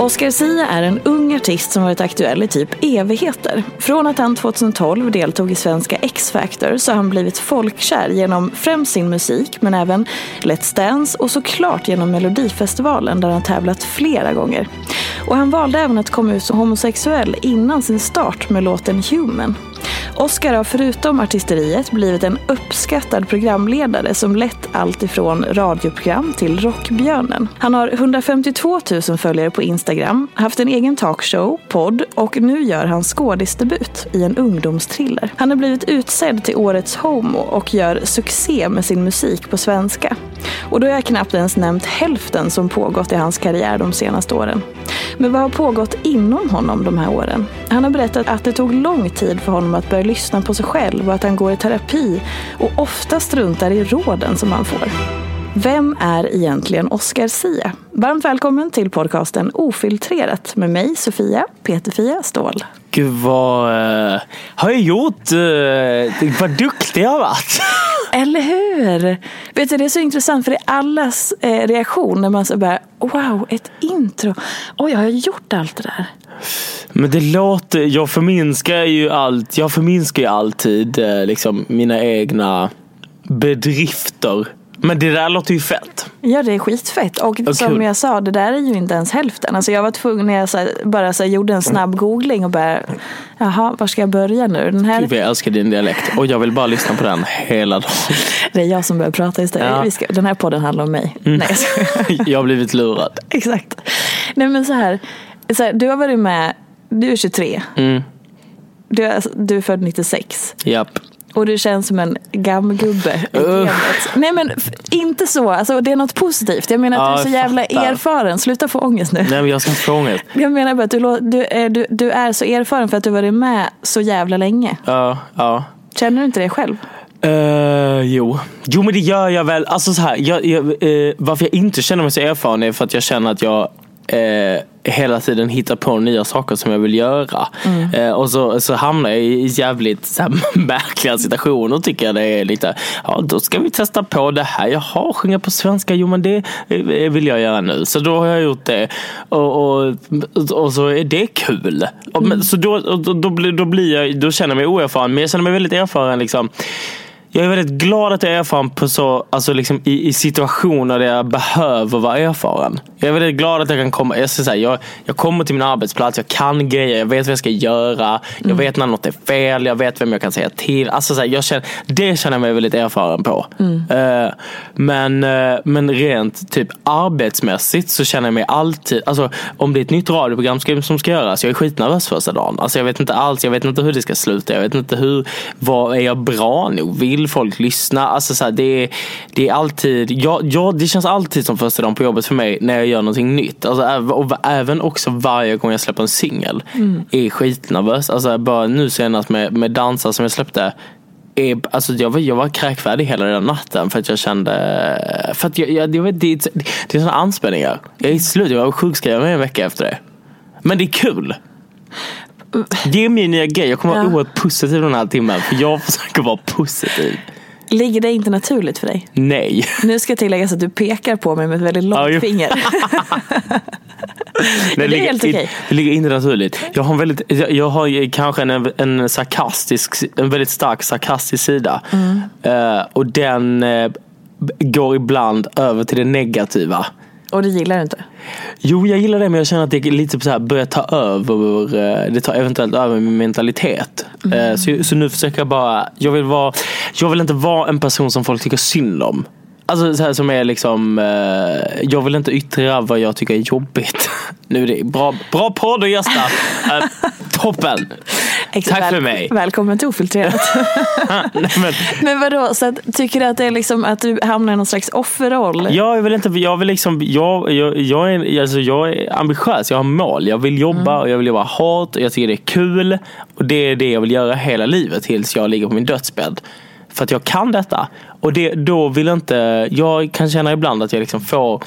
Oscar Sia är en ung artist som varit aktuell i typ evigheter. Från att han 2012 deltog i svenska X-Factor så har han blivit folkkär genom främst sin musik men även Let's Dance och såklart genom Melodifestivalen där han tävlat flera gånger. Och han valde även att komma ut som homosexuell innan sin start med låten Human. Oscar har förutom artisteriet blivit en uppskattad programledare som lett allt ifrån radioprogram till Rockbjörnen. Han har 152 000 följare på Instagram, haft en egen talkshow, podd och nu gör han skådisdebut i en ungdomstriller. Han har blivit utsedd till Årets Homo och gör succé med sin musik på svenska. Och då har jag knappt ens nämnt hälften som pågått i hans karriär de senaste åren. Men vad har pågått inom honom de här åren? Han har berättat att det tog lång tid för honom att börja lyssna på sig själv och att han går i terapi och ofta struntar i råden som han får. Vem är egentligen Oscar Sia? Varmt välkommen till podcasten Ofiltrerat med mig Sofia Peterfia Ståhl. Gud vad uh, har jag gjort? Uh, vad duktig jag har varit. Eller hur? Vet du, det är så intressant för det är allas eh, reaktion när man så bara wow, ett intro. Oj, har jag gjort allt det där? Men det låter, jag förminskar ju allt, jag förminskar ju alltid eh, liksom mina egna bedrifter. Men det där låter ju fett. Ja det är skitfett och Vad som kul. jag sa det där är ju inte ens hälften. Alltså jag var tvungen när jag så här, bara så här, gjorde en snabb googling och bara jaha var ska jag börja nu? Den här, Gud jag älskar din dialekt och jag vill bara lyssna på den hela dagen. det är jag som börjar prata istället. Ja. Mm. Vi ska, den här podden handlar om mig. Nej, jag skojar. Jag har blivit lurad. Exakt. Nej men så här, så här, du har varit med, du är 23. Mm. Du, är, du är född 96. Japp. Och du känns som en gammgubbe i gamet. Nej men inte så, alltså, det är något positivt. Jag menar att Ja, du är så jävla fattar. erfaren. Sluta få ångest nu. Nej men jag ska inte få ångest. Jag menar bara att du, du, är, du, du är så erfaren för att du varit med så jävla länge. Ja, ja. Känner du inte det själv? Uh, jo. jo, men det gör jag väl. Alltså så här, jag, jag, eh, varför jag inte känner mig så erfaren är för att jag känner att jag eh, hela tiden hittar på nya saker som jag vill göra. Eh, och så, så hamnar jag i jävligt så här, märkliga situationer tycker jag det är lite, ja då ska vi testa på det här. Jaha, sjunga på svenska, jo men det eh, vill jag göra nu. Så då har jag gjort det. Och, och, och så är det kul. Och, men, så då, då, då, blir- då, blir jag, då känner jag mig oerfaren, men jag känner mig väldigt erfaren liksom jag är väldigt glad att jag är erfaren på så, alltså liksom i, i situationer där jag behöver vara erfaren. Jag är väldigt glad att jag kan komma, jag, ska säga, jag, jag kommer till min arbetsplats, jag kan grejer, jag vet vad jag ska göra, jag vet när något är fel, jag vet vem jag kan säga till. Alltså så här, jag känner, det känner jag mig väldigt erfaren på. Eh, men, eh, men rent typ arbetsmässigt så känner jag mig alltid, alltså om det är ett nytt radioprogram ska- som ska göras, jag är skitnervös första dagen. Alltså jag vet inte alls, jag vet inte hur det ska sluta, jag vet inte hur, vad, är jag bra nog? Vill folk lyssna? Alltså så här, det, är, det är alltid, ja, ja, det känns alltid som första dagen på jobbet för mig när jag gör någonting nytt. Alltså, äv- och även också varje gång jag släpper en singel. Är skitnervös. Alltså, bara nu senast med, med dansar som jag släppte. Är, alltså, jag, var, jag var kräkfärdig hela den natten för att jag kände, för att jag, jag, jag vet, det, är- det är sådana anspänningar. Jag är slut, jag var sjukskriven en vecka efter det. Men det är kul. Det är min nya grej. Jag kommer vara Ja. oerhört positiv den här timmen. För jag försöker vara positiv. Ligger det inte naturligt för dig? Nej. Nu ska tilläggas att du pekar på mig med ett väldigt långt Ja, finger. det är ligger, helt okej. Det ligger inte naturligt. Jag har, väldigt, jag jag har kanske en, en sarkastisk, en väldigt stark sarkastisk sida. Mm. Eh, och den eh, går ibland över till det negativa. Och det gillar du inte? Jo, jag gillar det men jag känner att det är lite så här börjar ta över. eh, Det tar eventuellt över min mentalitet. Eh, Så, så nu försöker jag bara, jag vill, vara, jag vill inte vara en person som folk tycker synd om. Alltså så här som är liksom, eh, jag vill inte yttra vad jag tycker är jobbigt. Nu är det bra, bra podd och gästa. Eh, toppen! Exakt. Tack för mig. Välkommen till Ofiltrerat. Nej, men, Men vadå, så att, tycker du att det är liksom att du hamnar i någon slags offerroll? Jag vill inte, jag vill liksom, jag, jag, jag, är, alltså jag är ambitiös, jag har mål. Jag vill jobba och jag vill jobba hårt och jag tycker det är kul. Och det är det jag vill göra hela livet tills jag ligger på min dödsbädd. För att jag kan detta. Och det, då vill inte, jag kan känna ibland att jag liksom får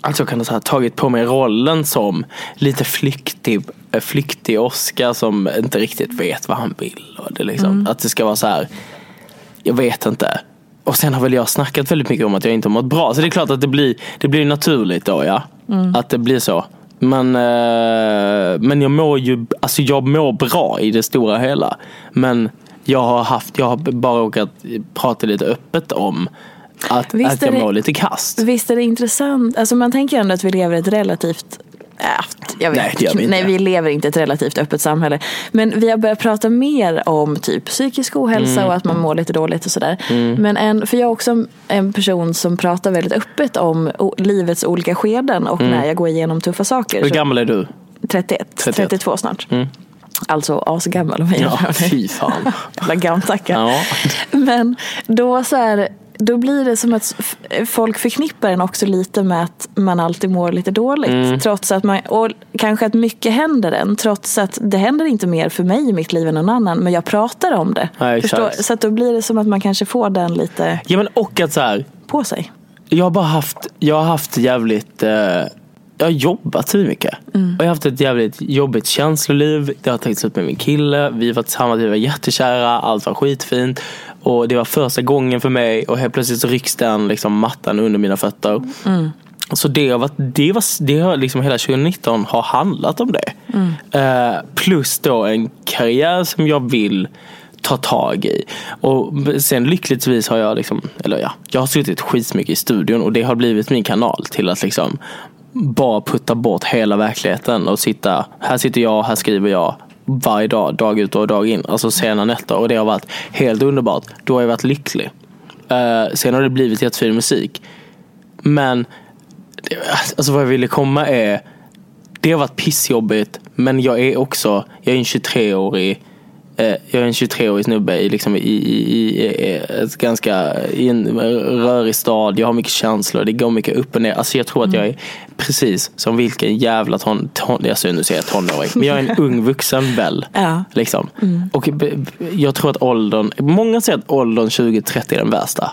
att jag kan ha tagit på mig rollen som lite flyktig, eh, flyktig Oscar som inte riktigt vet vad han vill. Och det liksom, Att det ska vara så här, jag vet inte. Och sen har väl jag snackat väldigt mycket om att jag inte har mått bra. Så det är klart att det blir, det blir naturligt då ja. Att det blir så. Men, eh, men jag mår ju, alltså jag mår bra i det stora hela. Men jag har haft, jag har bara råkat prata lite öppet om att, Visst att jag det- mår lite kast. Visst är det intressant? Alltså man tänker ändå att vi lever ett relativt äh, jag vet, Nej, vi. Nej, vi lever inte i ett relativt öppet samhälle. Men vi har börjat prata mer om typ psykisk ohälsa Mm. och att man mår lite dåligt och sådär. Men en, för jag är också en- person som pratar väldigt öppet om livets olika skeden och när jag går igenom tuffa saker. Mm. Hur gammal är du? 31, 31. 32 snart. Alltså asgammal om jag Ja, fy fan. Jävla gamtacka. Ja. Men då så här, då blir det som att folk förknippar en också lite med att man alltid mår lite dåligt. Mm. Trots att man, och kanske att mycket händer en. Trots att det händer inte mer för mig i mitt liv än någon annan. Men jag pratar om det. Förstår? Så att då blir det som att man kanske får den lite Ja men och att så här, på sig. jag har bara haft, jag har haft jävligt, eh, jag har jobbat så mycket. Mm. Och jag har haft ett jävligt jobbigt känsloliv. Det har tagits upp med min kille. Vi var tillsammans, vi var jättekära. Allt var skitfint. Och det var första gången för mig och helt plötsligt så rycks den liksom mattan under mina fötter. Mm. Så det har, varit, det, var, det har liksom hela 2019 har handlat om det. Mm. Eh, plus då en karriär som jag vill ta tag i. Och sen lyckligtvis har jag liksom, eller ja, jag har suttit skitmycket i studion och det har blivit min kanal till att liksom bara putta bort hela verkligheten och sitta, här sitter jag, här skriver jag varje dag, dag ut och dag in. Alltså sena nätter och det har varit helt underbart. Då har jag varit lycklig. Uh, sen har det blivit jättefin musik. Men alltså vad jag ville komma är det har varit pissjobbigt men jag är också, jag är en 23-årig jag är en 23-årig snubbe i, liksom, i, i, i, ett ganska i en rörig stad. Jag har mycket känslor. Det går mycket upp och ner. Alltså jag tror att jag är precis som vilken jävla ton, ton alltså nu säger jag tonåring. Men jag är en ung vuxen väl. Ja. Liksom. Och b- b- jag tror att åldern, många säger att åldern 20-30 är den värsta.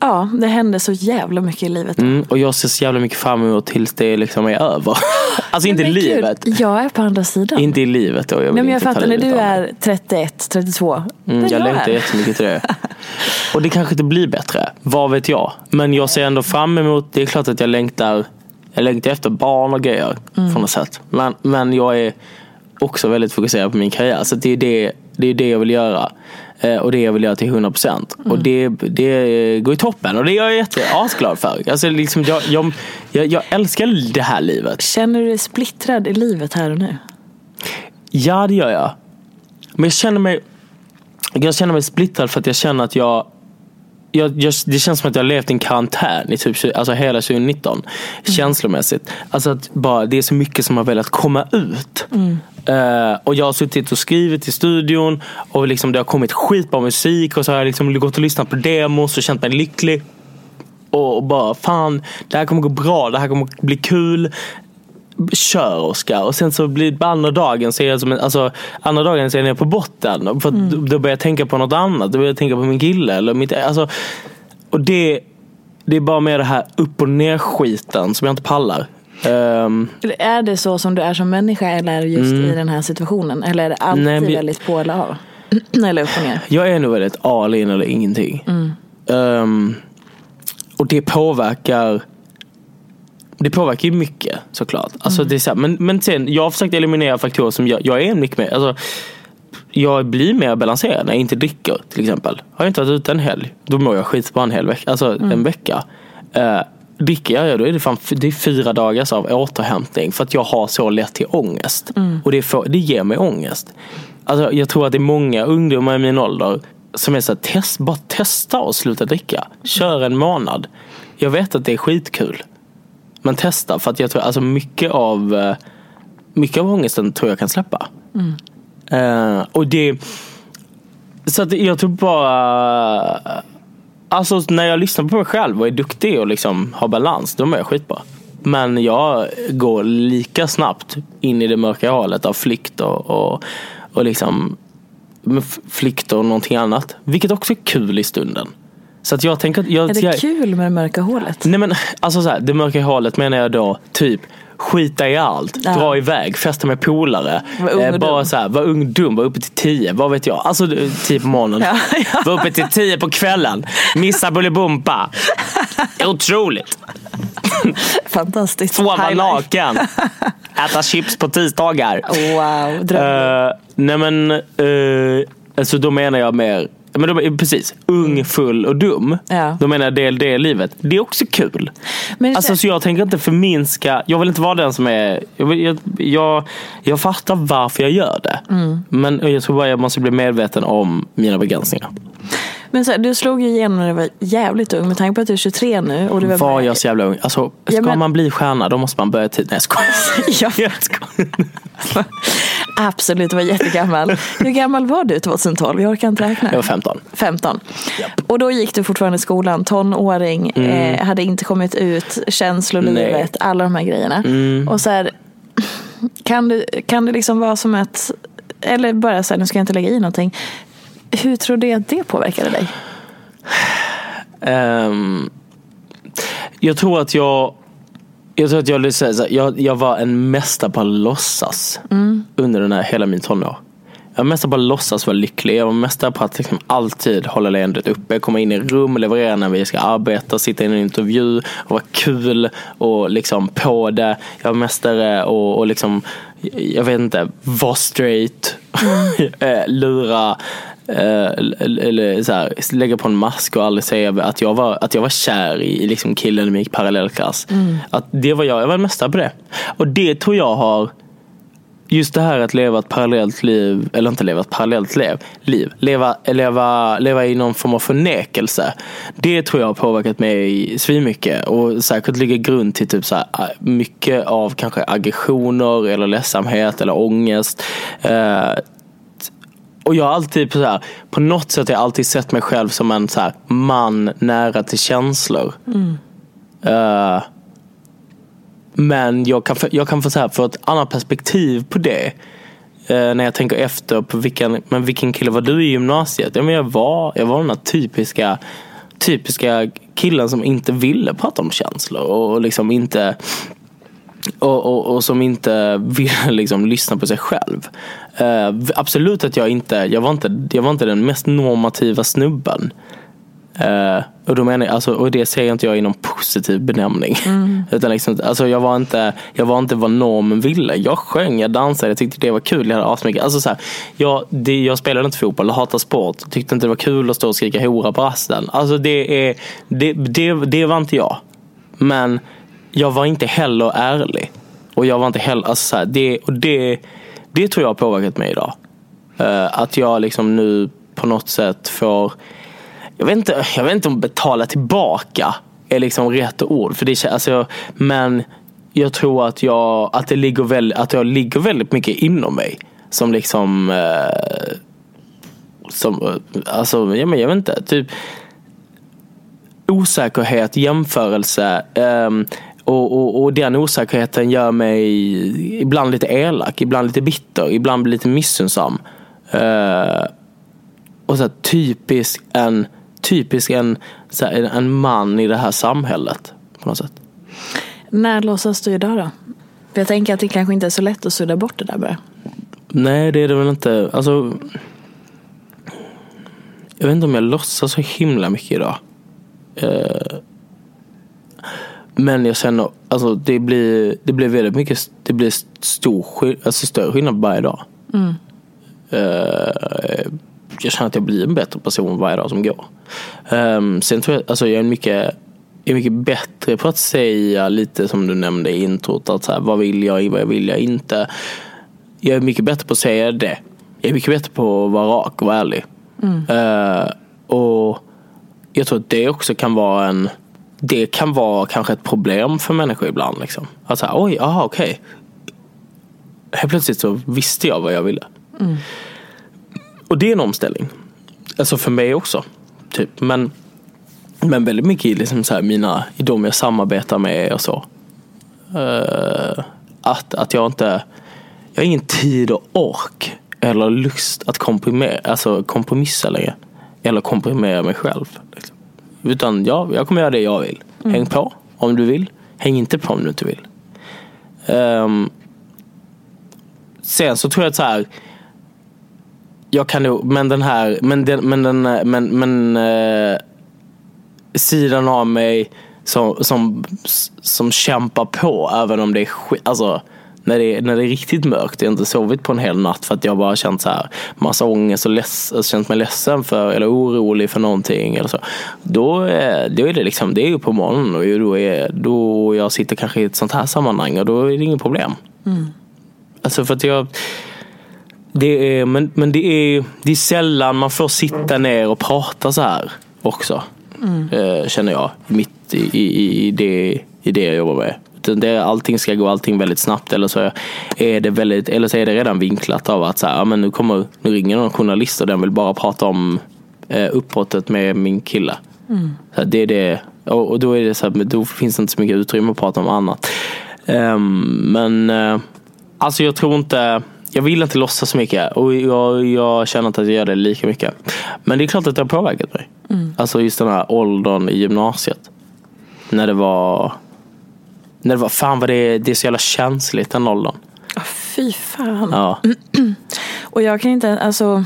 Ja, det händer så jävla mycket i livet. Mm, och jag ser så jävla mycket fram emot tills det liksom är över. alltså inte i Men gud, livet. Jag är på andra sidan. Inte i livet då. Jag Nej, men jag fattar när livet du är 31, 32. Mm, där jag längtar jättemycket till det. Och det kanske inte blir bättre. Vad vet jag. Men jag ser ändå fram emot, det är klart att jag längtar jag längtar efter barn och grejer Mm. på något sätt. Men, men jag är också väldigt fokuserad på min karriär. Så det är det, det är det jag vill göra. Eh, och det jag vill göra till 100%. procent. Och det, det går i toppen och det är jag jätte asglad för. Alltså liksom jag, jag, jag, jag älskar det här livet. Känner du dig splittrad i livet här och nu? Ja det gör jag. Men jag känner mig Jag känner mig splittrad för att jag känner att jag jag, jag, det känns som att jag har levt i en karantän i typ, alltså hela 2019. Mm. Känslomässigt. Alltså att bara, det är så mycket som har velat komma ut. Mm. Uh, och jag har suttit och skrivit i studion och liksom det har kommit skitbra musik och så har jag liksom gått och lyssnat på demos och känt mig lycklig. Och, bara fan, det här kommer gå bra, det här kommer bli kul kör Oskar. Och sen så blir det andra dagen så är jag som en, alltså, andra dagen så är jag på botten. För mm. då börjar jag tänka på något annat. Då börjar jag tänka på min kille. Eller mitt, alltså, och det, det är bara med det här upp och ner skiten som jag inte pallar. Um, är det så som du är som människa eller är det just mm. i den här situationen? Eller är det alltid nej, men, väldigt på eller av? eller upp och ner? Jag är nog väldigt all in eller ingenting. Mm. Um, och det påverkar det påverkar ju mycket såklart. Alltså, mm. det är så här, men, men sen, jag har försökt eliminera faktorer som jag, jag är mycket mer, alltså, jag blir mer balanserad när jag inte dricker till exempel. Har jag inte varit ute en helg, då mår jag skitbra en hel vecka. Alltså mm. en vecka. Uh, dricker jag, då är det, fan, det är fyra dagars av återhämtning. För att jag har så lätt till ångest. Mm. Och det, får, det ger mig ångest. Alltså, jag tror att det är många ungdomar i min ålder som är så här, test, bara testa och sluta dricka. Kör en månad. Jag vet att det är skitkul. Men testa för att jag tror alltså mycket av eh, mycket av ångesten tror jag kan släppa. Mm. Uh, och det Så att jag tror bara Alltså när jag lyssnar på mig själv och är duktig och liksom har balans, då mår jag skitbra. Men jag går lika snabbt in i det mörka hålet av flykt och, och, och liksom flykt och någonting annat. Vilket också är kul i stunden. Så att jag tänker, jag, är det jag, kul med det mörka hålet? Nej men alltså så här, det mörka hålet menar jag då typ skita i allt, ja. dra iväg, festa med polare. Eh, bara så här, var ung dum, var uppe till tio, vad vet jag. Alltså tio på morgonen. Ja, ja. Var uppe till tio på kvällen. Missa Bolibompa. Otroligt. Fantastiskt. Sova naken. Äta chips på tisdagar. Wow, dröm. Uh, nej men, uh, alltså då menar jag mer men de, precis, ung, mm. full och dum. Ja. Då menar del det livet. Det är också kul. Men alltså, så jag tänker inte förminska. Jag vill inte vara den som är... Jag, jag, jag, jag fattar varför jag gör det. Mm. Men jag tror bara jag måste bli medveten om mina begränsningar. Men så här, du slog ju igenom när du var jävligt ung med tanke på att du är 23 nu. Och du var, var jag så jävla ung? Alltså, ska ja, men... man bli stjärna då måste man börja tidigt. Nej jag skojar. jag skojar. Absolut, var jättegammal. Hur gammal var du 2012? Jag orkar inte räkna. Jag var 15. 15. Yep. Och då gick du fortfarande i skolan, tonåring, mm. eh, hade inte kommit ut, känslolivet, Nej. alla de här grejerna. Mm. Och så här, kan, du, kan det liksom vara som ett, eller bara så här, nu ska jag inte lägga i någonting. Hur tror du att det påverkade dig? Um, jag tror att jag jag tror att jag, jag, jag var en mästare på att låtsas mm. under den här, hela min tonår. Jag var mästare på att låtsas vara lycklig. Jag var mästare på att liksom alltid hålla leendet uppe. Komma in i rum, leverera när vi ska arbeta, sitta i en intervju och vara kul och liksom på det. Jag var mästare och, och liksom, jag vet inte, vara straight. Mm. lura Eh, eller så här, lägga på en mask och aldrig säga att jag var, att jag var kär i liksom killen i gick parallellklass. Mm. Att det var jag, jag var mästare på det. Och det tror jag har Just det här att leva ett parallellt liv, eller inte leva ett parallellt liv, liv leva, leva, leva i någon form av förnekelse. Det tror jag har påverkat mig svinmycket och säkert ligger grund till typ så här, mycket av kanske aggressioner eller ledsamhet eller ångest. Eh, och jag har alltid på, så här, på något sätt har jag alltid sett mig själv som en så här, man nära till känslor. Mm. Uh, men jag kan, jag kan få, så här, få ett annat perspektiv på det. Uh, när jag tänker efter på vilken, men vilken kille var du i gymnasiet? Ja, men jag, var, jag var den här typiska, typiska killen som inte ville prata om känslor. Och liksom inte och, och, och, som inte vill liksom lyssna på sig själv. Uh, absolut att jag inte, jag var inte, jag var inte den mest normativa snubben. Uh, Och, då menar jag, alltså, och det säger inte jag i någon positiv benämning. Utan liksom, alltså, jag, var inte, jag var inte vad normen ville. Jag sjöng, jag dansade, jag tyckte det var kul. Jag, hade asmycket. Alltså, så här, jag, det, jag spelade inte fotboll, jag hatar sport. Tyckte inte det var kul att stå och skrika hora på rasten. Alltså, det, är, det, det, det var inte jag. Men jag var inte heller ärlig. Och jag var inte heller, alltså, så här, det, och det, det tror jag har påverkat mig idag. Uh, att jag liksom nu på något sätt får jag vet inte, jag vet inte om betala tillbaka är liksom rätt ord. För det, alltså, men jag tror att jag, att det ligger, väl, att jag ligger väldigt mycket inom mig. Som liksom, uh, som, eh, alltså, jag, men, jag vet inte, typ osäkerhet, jämförelse. um, och, och, och den osäkerheten gör mig ibland lite elak, ibland lite bitter, ibland lite missunnsam. Eh, och så här, typisk en typisk en, här, en man i det här samhället. På något sätt. När låtsas du idag då? För jag tänker att det kanske inte är så lätt att sudda bort det där bara. Nej, det är det väl inte. Alltså, jag vet inte om jag låtsas så himla mycket idag. Uh, men jag känner, alltså det blir, det blir väldigt mycket, det blir stor, alltså större skillnad varje dag. Mm. Uh, jag känner att jag blir en bättre person varje dag som går. Um, sen tror jag, alltså jag är mycket är mycket bättre på att säga lite som du nämnde i introt. Att så här, vad vill jag, vad vill jag inte. Jag är mycket bättre på att säga det. Jag är mycket bättre på att vara rak och ärlig. Mm. Uh, och jag tror att det också kan vara en det kan vara kanske ett problem för människor ibland. Liksom. Att säga, oj, aha, okej. Okay. Helt plötsligt så visste jag vad jag ville. Mm. Och det är en omställning. Alltså för mig också. Typ. Men, men väldigt mycket i liksom så här mina, i de jag samarbetar med och så. Uh, att, att jag inte, jag har ingen tid och ork eller lust att komprimera, alltså kompromissa längre. Eller komprimera mig själv. Liksom. Utan ja, jag kommer göra det jag vill. Mm. Häng på om du vill. Häng inte på om du inte vill. Um, sen så tror jag att så här, jag kan nog, men den här, men den, men den, men, men eh, sidan av mig som, som, som kämpar på även om det är skit, alltså när det, är, när det är riktigt mörkt, jag har inte sovit på en hel natt för att jag bara känt så här massa ångest och leds, alltså känt mig ledsen för eller orolig för någonting eller så. Då, är, då är det liksom, det är ju på morgonen och då, är, då jag sitter kanske i ett sånt här sammanhang och då är det inget problem. Mm. Alltså för att jag det är, men men det, är, det är sällan man får sitta ner och prata så här också. Mm. Eh, känner jag. Mitt i, i, i, det, i det jag jobbar med. Det, allting ska gå allting väldigt snabbt eller så är det väldigt, eller så är det redan vinklat av att så här, ja, men nu, kommer, nu ringer någon journalist och den vill bara prata om eh, uppbrottet med min kille. Mm. Så det är det, och, och, då, är det så här, då finns det inte så mycket utrymme att prata om annat. Um, men uh, alltså jag tror inte jag vill inte låtsas så mycket och jag, jag känner inte att jag gör det lika mycket. Men det är klart att det har påverkat mig. Mm. Alltså just den här åldern i gymnasiet. När det var, när det var fan vad det, det är så jävla känsligt den åldern. Oh, fy fan. Ja. och jag kan inte, alltså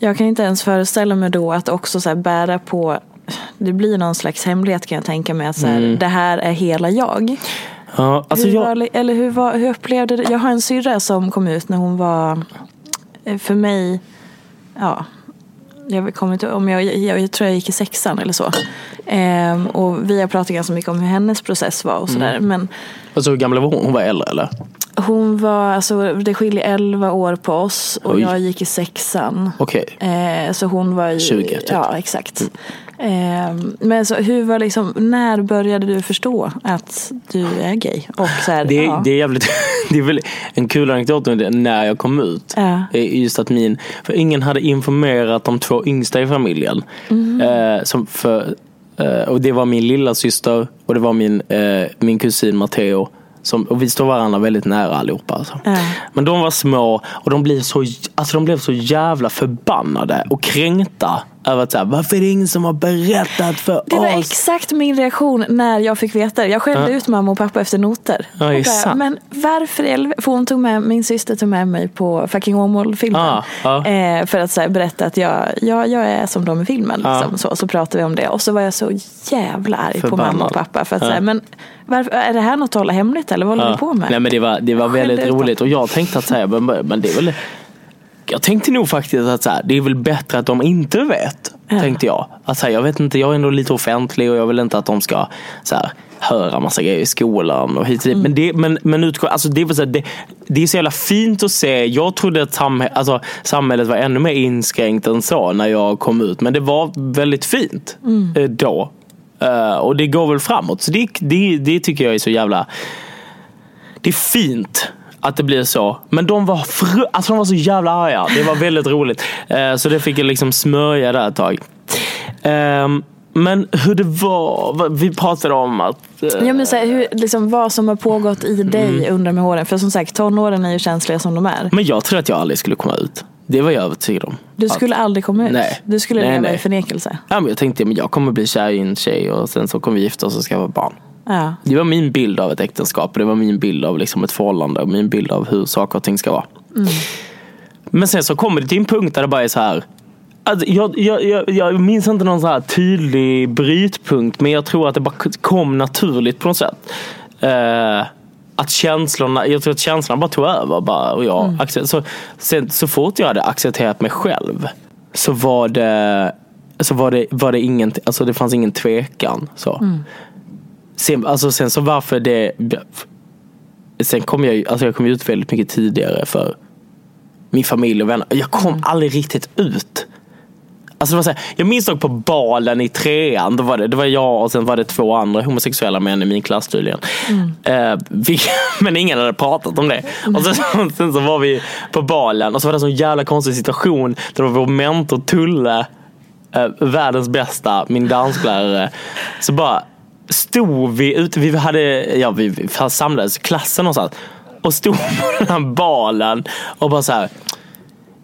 jag kan inte ens föreställa mig då att också så bära på det blir någon slags hemlighet kan jag tänka mig. Att så här, mm. det här är hela jag. Ja, alltså hur, jag... var, eller hur, var, hur upplevde du Jag har en syrra som kom ut när hon var, eh, för mig, ja, jag kommer inte om jag, jag, jag, tror jag gick i sexan eller så. Ehm, och vi har pratat ganska mycket om hur hennes process var och sådär. Mm. Men, alltså hur gammal var hon? Hon var äldre eller? Hon var, alltså det skiljer 11 år på oss och Oj. jag gick i sexan. Okej. Okay. Ehm, så hon var i, 20 typ. Ja, exakt. Mm. Eh, men så hur var liksom, när började du förstå att du är gay? Och så här, det, ja. det är jävligt, det är väl en kul anekdot när jag kom ut. Ja. Just att min, för ingen hade informerat de två yngsta i familjen. Mm. Som för, eh, och det var min lilla syster och det var min, eh, min kusin Matteo. Som, och vi står varandra väldigt nära allihopa. Alltså. Ja. Men de var små och de blev, så, alltså de blev så jävla förbannade och kränkta Över att så här, varför är det ingen som har berättat för Det var oss? exakt min reaktion när jag fick veta det. Jag skällde Ja. ut mamma och pappa efter noter. Ja, det bara. Men varför? För hon tog med, min syster tog med mig på Fucking Åmål-filmen. Ja, ja. Eh, för att så här, berätta att jag, jag, jag är som de i filmen. Liksom, så, så pratade vi om det. Och så var jag så jävla arg på Förbannad. mamma och pappa. För att, så här, men varför, är det här något att hålla hemligt eller vad håller Ja. du på med? Nej men det var, det var väldigt roligt och jag tänkte att säga, men, men det är väl jag tänkte nog faktiskt att så här, det är väl bättre att de inte vet. Ja. Tänkte jag. Att så här, jag vet inte, jag är ändå lite offentlig och jag vill inte att de ska så här, höra massa grejer i skolan och hit och dit. Men, det, men, men utgå, alltså det, var så här, det, det är så jävla fint att se. Jag trodde att samhä, alltså, samhället var ännu mer inskränkt än så när jag kom ut. Men det var väldigt fint eh, då. Eh, och det går väl framåt. Så det, det, det tycker jag är så jävla det är fint att det blir så. Men de var, fru- alltså de var så jävla arga. Det var väldigt roligt. Eh, så det fick jag liksom smörja där ett tag. Ehm, men hur det var, vi pratade om att... eh, Ja, men så här, hur, liksom, vad som har pågått i dig Mm. under de här åren. För som sagt, tonåren är ju känsliga som de är. Men jag tror att jag aldrig skulle komma ut. Det var jag övertygad om. Du skulle aldrig komma ut. Nej. Du skulle Nej, leva nej. i förnekelse. Ja, men jag tänkte men jag kommer bli kär i en tjej och sen så kommer vi gifta oss och skaffa barn. Ja. Det var min bild av ett äktenskap. och Det var min bild av liksom ett förhållande. Och min bild av hur saker och ting ska vara. Men sen så kommer det till en punkt där det bara är så här. Alltså, jag, jag, jag, jag minns inte någon så här tydlig brytpunkt. Men jag tror att det bara kom naturligt på något sätt. Eh, att känslorna, jag tror att känslorna bara tog över. Bara, och jag, accept- så, sen, så fort jag hade accepterat mig själv. Så var det, så var det, var det ingen, alltså det fanns ingen tvekan. Så. Sen, alltså sen så varför det Sen kom jag alltså jag kom ut väldigt mycket tidigare för min familj och vänner. Jag kom aldrig riktigt ut. Alltså det var så här, jag minns dock på balen i trean, då var det, det var jag och sen var det två andra homosexuella män i min klass tydligen. Eh, vi, men ingen hade pratat om det. Och sen, sen så var vi på balen och så var det en sån jävla konstig situation där det var vår mentor Tulle, eh, världens bästa, min dansklärare. Så bara stod vi ute, vi hade, ja vi samlades klassen någonstans och stod på den här balen och bara så här.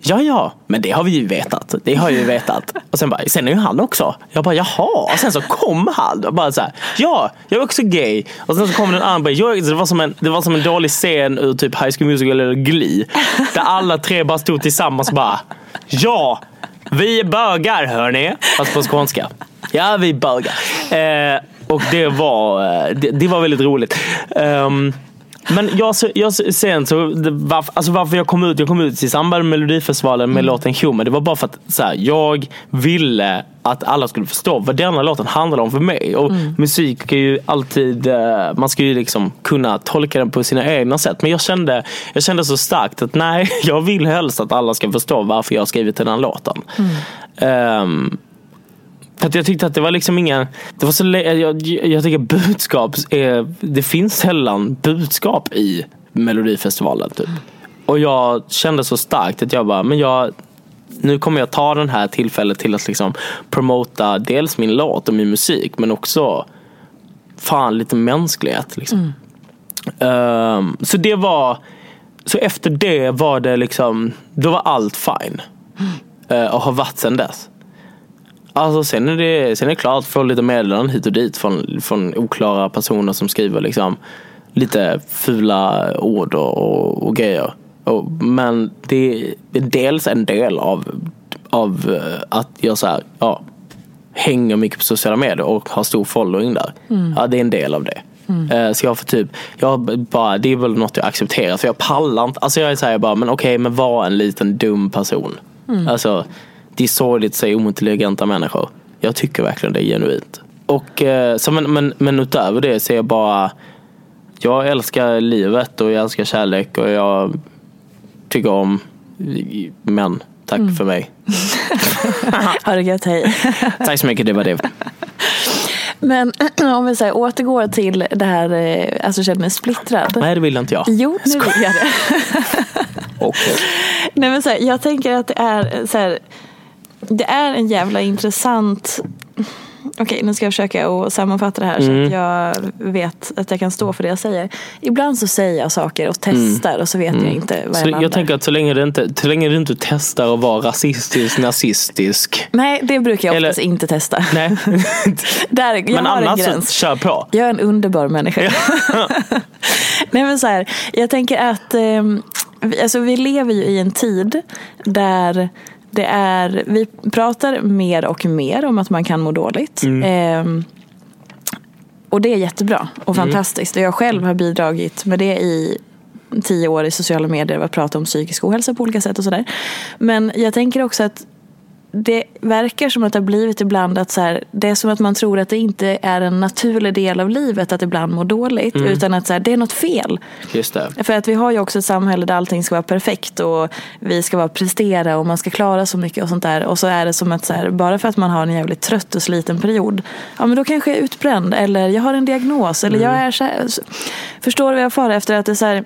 Ja, ja, men det har vi ju vetat. Det har vi ju vetat. Och sen bara, sen är ju han också. Jag bara, jaha. Och sen så kom han och bara så här, ja, jag är också gay. Och sen så kom den andra jag, det, var som en, det var som en dålig scen ur typ High School Musical eller Glee. Där alla tre bara stod tillsammans och bara, ja, vi är bögar hörni. Fast på skånska. Ja, vi är bögar. Eh, och det var, eh, det, det var väldigt roligt. Ehm, men jag, jag sen så, varför, alltså varför jag kom ut, jag kom ut i samband med Melodifestivalen med låten Human. Det var bara för att så här, jag ville att alla skulle förstå vad denna låten handlar om för mig. Och musik är ju alltid, eh, man ska ju liksom kunna tolka den på sina egna sätt. Men jag kände, jag kände så starkt att nej, jag vill helst att alla ska förstå varför jag har skrivit den här låten. Ehm, för att jag tyckte att det var liksom ingen, det var så, jag, jag tycker budskap är, det finns sällan budskap i Melodifestivalen typ. Och jag kände så starkt att jag bara, men jag, nu kommer jag ta den här tillfället till att liksom promota dels min låt och min musik men också fan lite mänsklighet liksom. Ehm, så det var, så efter det var det liksom, då var allt fine. Eh, och har varit sedan dess. Alltså sen är det, sen är det klart, få lite meddelanden hit och dit från, från oklara personer som skriver liksom lite fula ord och, och, grejer. Och, men det är dels en del av, av eh, att jag så här, ja, hänger mycket på sociala medier och har stor following där. Ja, det är en del av det. Eh, Så jag får typ, jag bara, det är väl något jag accepterar för jag pallar inte, alltså jag säger bara, men okej, men var en liten dum person. Alltså, det är sorgligt att säga ointelligenta människor. Jag tycker verkligen det är genuint. Och, eh, så men, men, men utöver det så är jag bara, jag älskar livet och jag älskar kärlek och jag tycker om män. Tack för mig. Ha det gött, hej. Tack så mycket, det var det. Men om vi säger, återgår till det här, eh, alltså känner mig splittrad. Nej, det vill inte jag. Jo, nu vill jag det. Okej. Nej, men så här, jag tänker att det är så här, det är en jävla intressant Okej, nu ska jag försöka att sammanfatta det här så att jag vet att jag kan stå för det jag säger. Ibland så säger jag saker och testar och så vet jag inte vad jag Så landar. jag tänker att så länge, det inte, så länge du inte testar att vara rasistisk, nazistisk. Nej, det brukar jag Eller- oftast inte testa. Nej. Där, jag Men har en annars så gräns. kör på. Jag är en underbar människa. Nej men så här, jag tänker att eh, alltså, vi lever ju i en tid där det är, vi pratar mer och mer om att man kan må dåligt. Eh, och det är jättebra och fantastiskt. Och jag själv har bidragit med det i tio år i sociala medier att prata om psykisk ohälsa på olika sätt och sådär. Men jag tänker också att det verkar som att det har blivit ibland att så här, det är som att man tror att det inte är en naturlig del av livet att ibland må dåligt. Utan att så här, det är något fel. Just det. För att vi har ju också ett samhälle där allting ska vara perfekt och vi ska vara prestera och man ska klara så mycket och sånt där. Och så är det som att så här, bara för att man har en jävligt trött och sliten period. Ja men då kanske jag är utbränd eller jag har en diagnos eller jag är så här. Förstår du vad jag far efter? Att det är så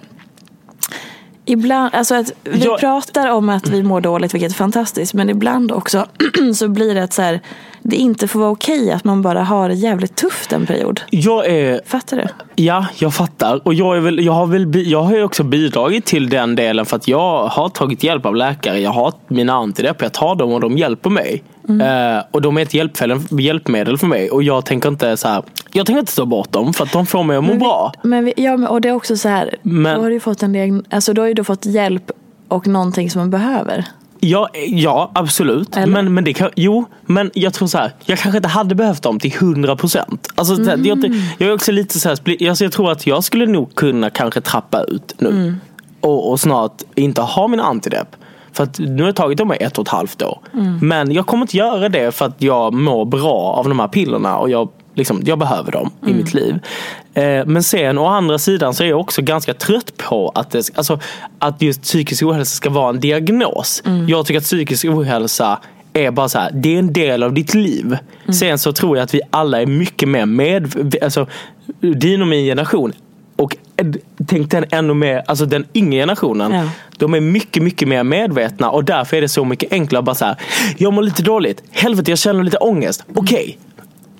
Ibland, alltså att vi Jag- pratar om att vi mår dåligt, vilket är fantastiskt. Men ibland också så blir det att så här, det inte får vara okej att man bara har det jävligt tufft en period. Jag är Fattar du? Ja, jag fattar. Och jag, är väl, jag, har väl, jag har ju också bidragit till den delen för att jag har tagit hjälp av läkare. Jag har mina antidepp, jag tar dem och de hjälper mig. Eh, och de är ett hjälpmedel, hjälpmedel för mig. Och jag tänker inte så här, jag tänker inte ta bort dem för att de får mig att må bra. Men vi, ja, men- och det är också så här, Men- då har du fått en diagn- alltså då har du fått hjälp och någonting som man behöver. Ja, ja absolut. Eller? Men, men det kan, jo, men jag tror så här. Jag kanske inte hade behövt dem till 100 procent. Alltså, Mm. jag, jag är också lite så här, alltså, jag tror att jag skulle nog kunna kanske trappa ut nu. Mm. Och, och snart inte ha min antidepp. För att nu har det tagit mig ett och ett halvt år. Mm. Men jag kommer inte göra det för att jag mår bra av de här pillerna. Och jag, liksom, jag behöver dem i Mm. mitt liv. Eh, men sen å andra sidan så är jag också ganska trött på att, det, alltså, att just psykisk ohälsa ska vara en diagnos. Mm. Jag tycker att psykisk ohälsa är bara så här, det är en del av ditt liv. Mm. Sen så tror jag att vi alla är mycket mer med, alltså din och min generation och tänk den ännu mer, alltså den yngre generationen. Ja. De är mycket, mycket mer medvetna och därför är det så mycket enklare att bara så här, jag mår lite dåligt, helvete jag känner lite ångest, okej.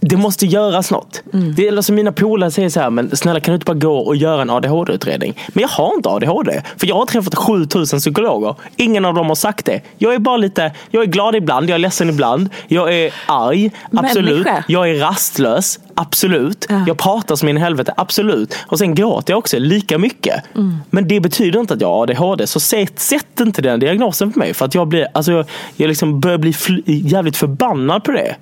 Det måste göras något. Det är alltså mina polare säger så här, men snälla kan du inte bara gå och göra en ADHD-utredning? Men jag har inte ADHD. För jag har träffat 7000 psykologer. Ingen av dem har sagt det. Jag är bara lite, jag är glad ibland, jag är ledsen ibland. Jag är arg, absolut. Människa. Jag är rastlös, absolut. Ja. Jag pratar som in i helvete, absolut. Och sen gråter jag också, lika mycket. Men det betyder inte att jag har ADHD. Så sätt, sätt inte den diagnosen på mig. För att jag, blir, alltså jag, jag liksom börjar bli jävligt förbannad på det.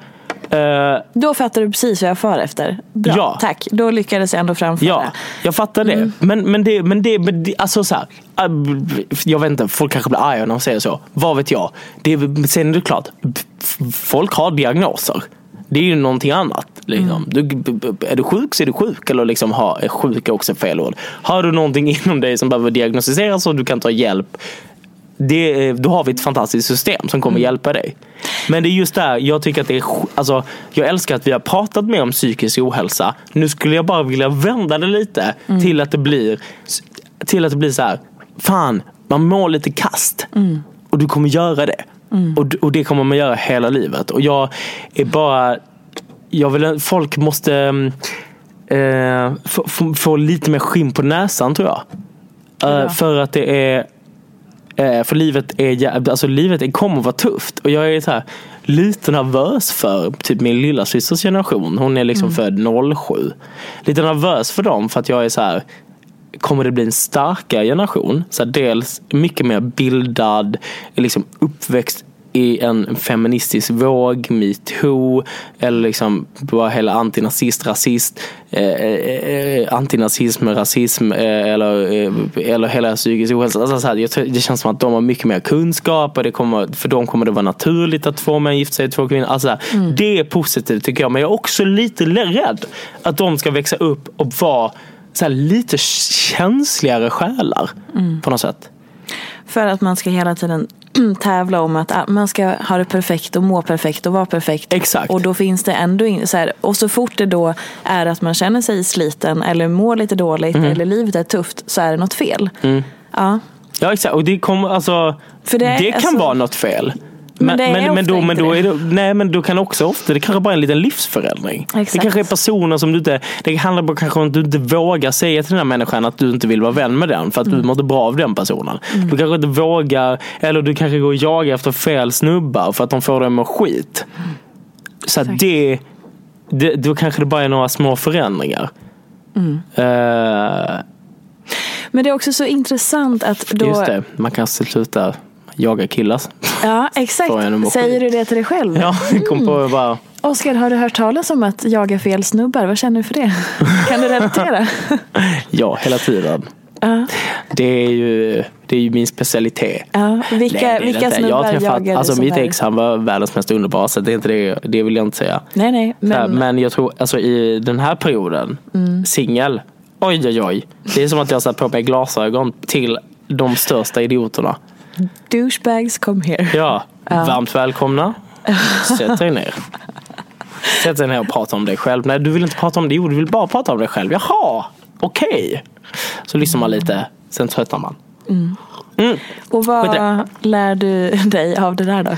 Eh, Då fattar du precis vad jag far efter. Bra, Ja. tack. Då lyckades jag ändå framföra. Ja, jag fattar det. Mm. Men, men det, men det, men det alltså så här, jag vet inte, folk kanske blir arga när de säger så. Vad vet jag? Det, sen är det klart, folk har diagnoser. Det är ju någonting annat. Liksom. Mm. Du, är du sjuk så är du sjuk. Eller liksom ha, är sjuk är också fel ord. Har du någonting inom dig som behöver diagnostiseras och du kan ta hjälp. Det, är- då har vi ett fantastiskt system som kommer hjälpa dig. Men det är just där jag tycker att det är alltså, Jag älskar att vi har pratat mer om psykisk ohälsa. Nu skulle jag bara vilja vända det lite till att det blir Till att det blir så här. Fan, man mår lite kast. Och du kommer göra det. Och, d- och det kommer man göra hela livet. Och jag är bara jag vill, folk måste mm, eh, få, få, få lite mer skinn på näsan tror jag. Eh, för att det är eh, för livet är alltså livet är, kommer att vara tufft. Och jag är så här, lite nervös för typ min lilla systers generation. Hon är liksom född 07. Lite nervös för dem för att jag är så här kommer det bli en starkare generation. Så dels mycket mer bildad, liksom uppväxt i en feministisk våg, metoo, eller liksom bara hela antinazist, rasist, eh, eh, antinazism, rasism eh, eller, eh, eller hela psykisk ohälsa. Alltså, så här, det känns som att de har mycket mer kunskap och det kommer, för dem kommer det vara naturligt att två män gifter sig, två kvinnor. Alltså, så här, Det är positivt tycker jag, men jag är också lite rädd att de ska växa upp och vara så här, lite känsligare själar på något sätt. För att man ska hela tiden tävla om att ah, man ska ha det perfekt och må perfekt och vara perfekt. Exakt. Och då finns det ändå in, så här, och så fort det då är att man känner sig sliten eller mår lite dåligt Mm. eller livet är tufft så är det något fel. Ja. Ja exakt, och det kommer alltså det Det, kan alltså- vara något fel. Men det är men, ofta då, men då det. det, nej men då kan också ofta, det kanske bara är en liten livsförändring. Det Exakt. kanske är personer som du inte, det handlar bara kanske om att du inte vågar säga till den här människan att du inte vill vara vän med den för att Mm. du mår inte bra av den personen. Du kanske inte vågar, eller du kanske går och jagar efter fel snubbar för att de får dig att må skit. Så att det, det, då kanske det bara är några små förändringar. Mm. Eh, Men det är också så intressant att då... Just det, man kan sluta jaga killar. Ja, exakt. Säger du det till dig själv? Ja, jag kom på bara, Oskar, har du hört talas om att jaga fel snubbar? Vad känner du för det? Kan du relatera? ja hela tiden. Ja. Det är ju, det är ju min specialitet. Ja. Vilka, Nej, det det vilka snubbar jag har träffat, jagar alltså Mitt ex han var världens mest underbara så det, är inte det, det vill jag inte säga. Nej, nej. Men, Men, jag tror alltså i den här perioden, Mm. singel, oj oj oj. Det är som att jag satt på mig glasögon till de största idioterna. Douchebags come here. Ja, varmt välkomna. Sätt dig ner. Sätt dig ner och prata om dig själv. Nej, du vill inte prata om det. Jo, du vill bara prata om dig själv. Jaha, okej. Så lyssnar man lite, sen tröttnar man. Och Skit i vad lär du dig av det där då?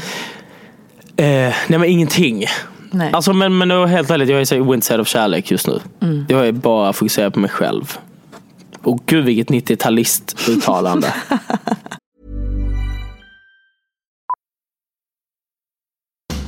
Eh, nej men ingenting. Nej. Alltså men, men helt ärligt, jag är så windside of kärlek just nu. Mm. Jag är bara fokuserad på mig själv. Och gud vilket 90-talist-uttalande.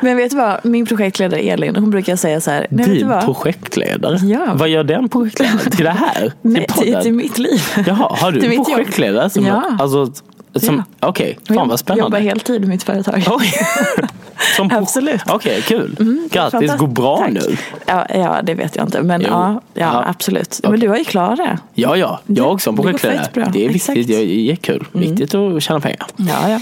Men vet du vad? Min projektledare Elin, hon brukar säga så här. Nej, Din projektledare? Ja. Vad gör den projektledaren? Till det här? Nej, till, till mitt liv. Jaha, har du en projektledare? Som, Ja. Alltså, som, Okej, Och fan jag vad spännande. jobbar heltid i mitt företag. Oj. Som Absolut. Okej, kul. Grattis, Fantastiskt. går bra Tack. nu. Ja, ja, det vet jag inte. Men Jo. ja, ja, Ja. absolut. Men Okej. du har ju klarat det. Ja, ja. Jag också går projektledare. Det är Exakt. Mm. viktigt. Det är jättekul. Viktigt att tjäna pengar. Ja, ja.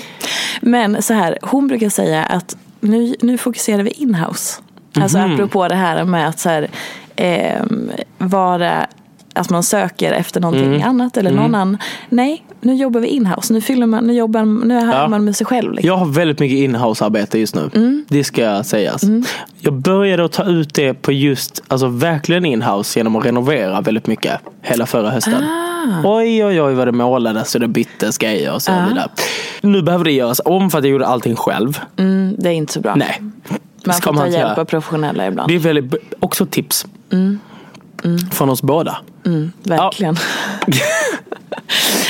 Men så här, hon brukar säga att nu, nu fokuserar vi inhouse. Alltså Mhm. apropå det här med att så här, ehm, vara att man söker efter någonting Mm. annat eller någon annan. Nej, nu jobbar vi inhouse. Nu, fyller man, nu, jobbar, nu är Ja. man med sig själv. Liksom. Jag har väldigt mycket inhouse-arbete just nu. Mm. Det ska sägas. Jag började att ta ut det på just, alltså verkligen inhouse genom att renovera väldigt mycket hela förra hösten. Ah. Oj, oj, oj vad det målades och det byttes grejer och så vidare. Nu behöver det göras om för att jag gjorde allting själv. Mm, det är inte så bra. Nej. man får ta hjälp av professionella ibland. Det är väldigt, också tips. Mm. Från oss båda. Verkligen.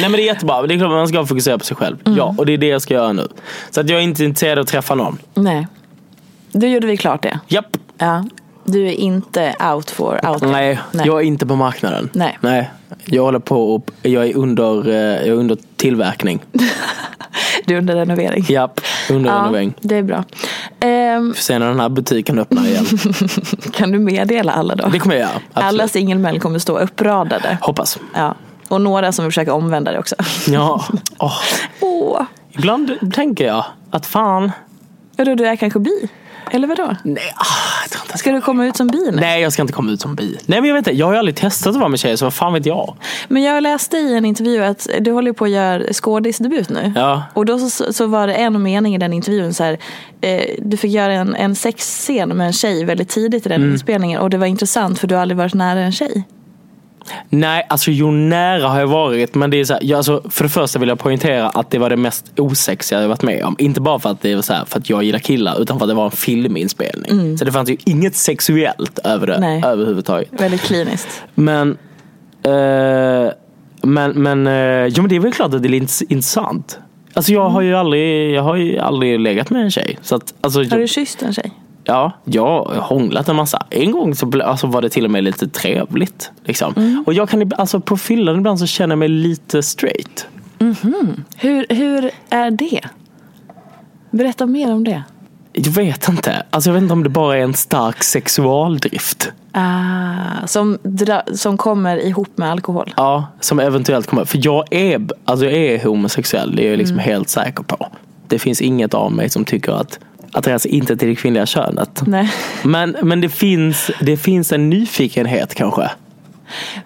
Nej men det är jättebra. Det är klart man ska fokusera på sig själv. Ja, och det är det jag ska göra nu. Så att jag är inte intresserad av att träffa någon. Nej. Då gjorde vi klart det. Japp. Ja. Du är inte out for out. Nej, Nej. jag är inte på marknaden. Nej. Nej. Jag håller på och jag är under, eh, jag är under tillverkning. Du är under renovering. Japp, under Ja, renovering. det är bra. Får se när den här butiken öppnar igen. kan du meddela alla då? Det kommer jag göra. Absolut. Alla singelmän kommer stå uppradade. Hoppas. Ja. Och några som försöka omvända det också. Ja. Åh. Åh. Ibland tänker jag att fan. Vadå, du är kanske bi? Eller vadå? Nej, ah. Ska du komma ut som bi nu? Nej, jag ska inte komma ut som bi. Nej, men jag vet inte. Jag har ju aldrig testat att vara med tjejer, så vad fan vet jag? Men jag läste i en intervju att du håller på att göra skådisdebut nu. Ja. Och då så, så var det en mening i den intervjun så här, eh, du fick göra en, en sexscen med en tjej väldigt tidigt i den Mm. inspelningen och det var intressant för du har aldrig varit nära en tjej. Nej, alltså jo nära har jag varit. Men det är så här, jag, alltså, för det första vill jag poängtera att det var det mest osexiga jag varit med om. Inte bara för att det var så här, för att jag gillar killar, utan för att det var en filminspelning. Så det fanns ju inget sexuellt över det Nej. överhuvudtaget. Väldigt kliniskt. Men, eh, men, men, eh, jo, men det är väl klart att det är int- intressant. Alltså jag har ju aldrig, jag har ju aldrig legat med en tjej. Så att, alltså, Har du kysst en tjej? Ja, jag har hånglat en massa. En gång så alltså, var det till och med lite trevligt. Liksom. Mm. Och jag kan, alltså, på fyllan ibland så känner jag mig lite straight. Hur, hur är det? Berätta mer om det. Jag vet inte. Alltså, jag vet inte om det bara är en stark sexualdrift. Ah, som, som kommer ihop med alkohol. Ja, som eventuellt kommer. För jag är, alltså, jag är homosexuell. Det är jag liksom Mm. helt säker på. Det finns inget av mig som tycker att attraheras inte till det kvinnliga könet. Nej. Men, men det, finns, det finns en nyfikenhet kanske.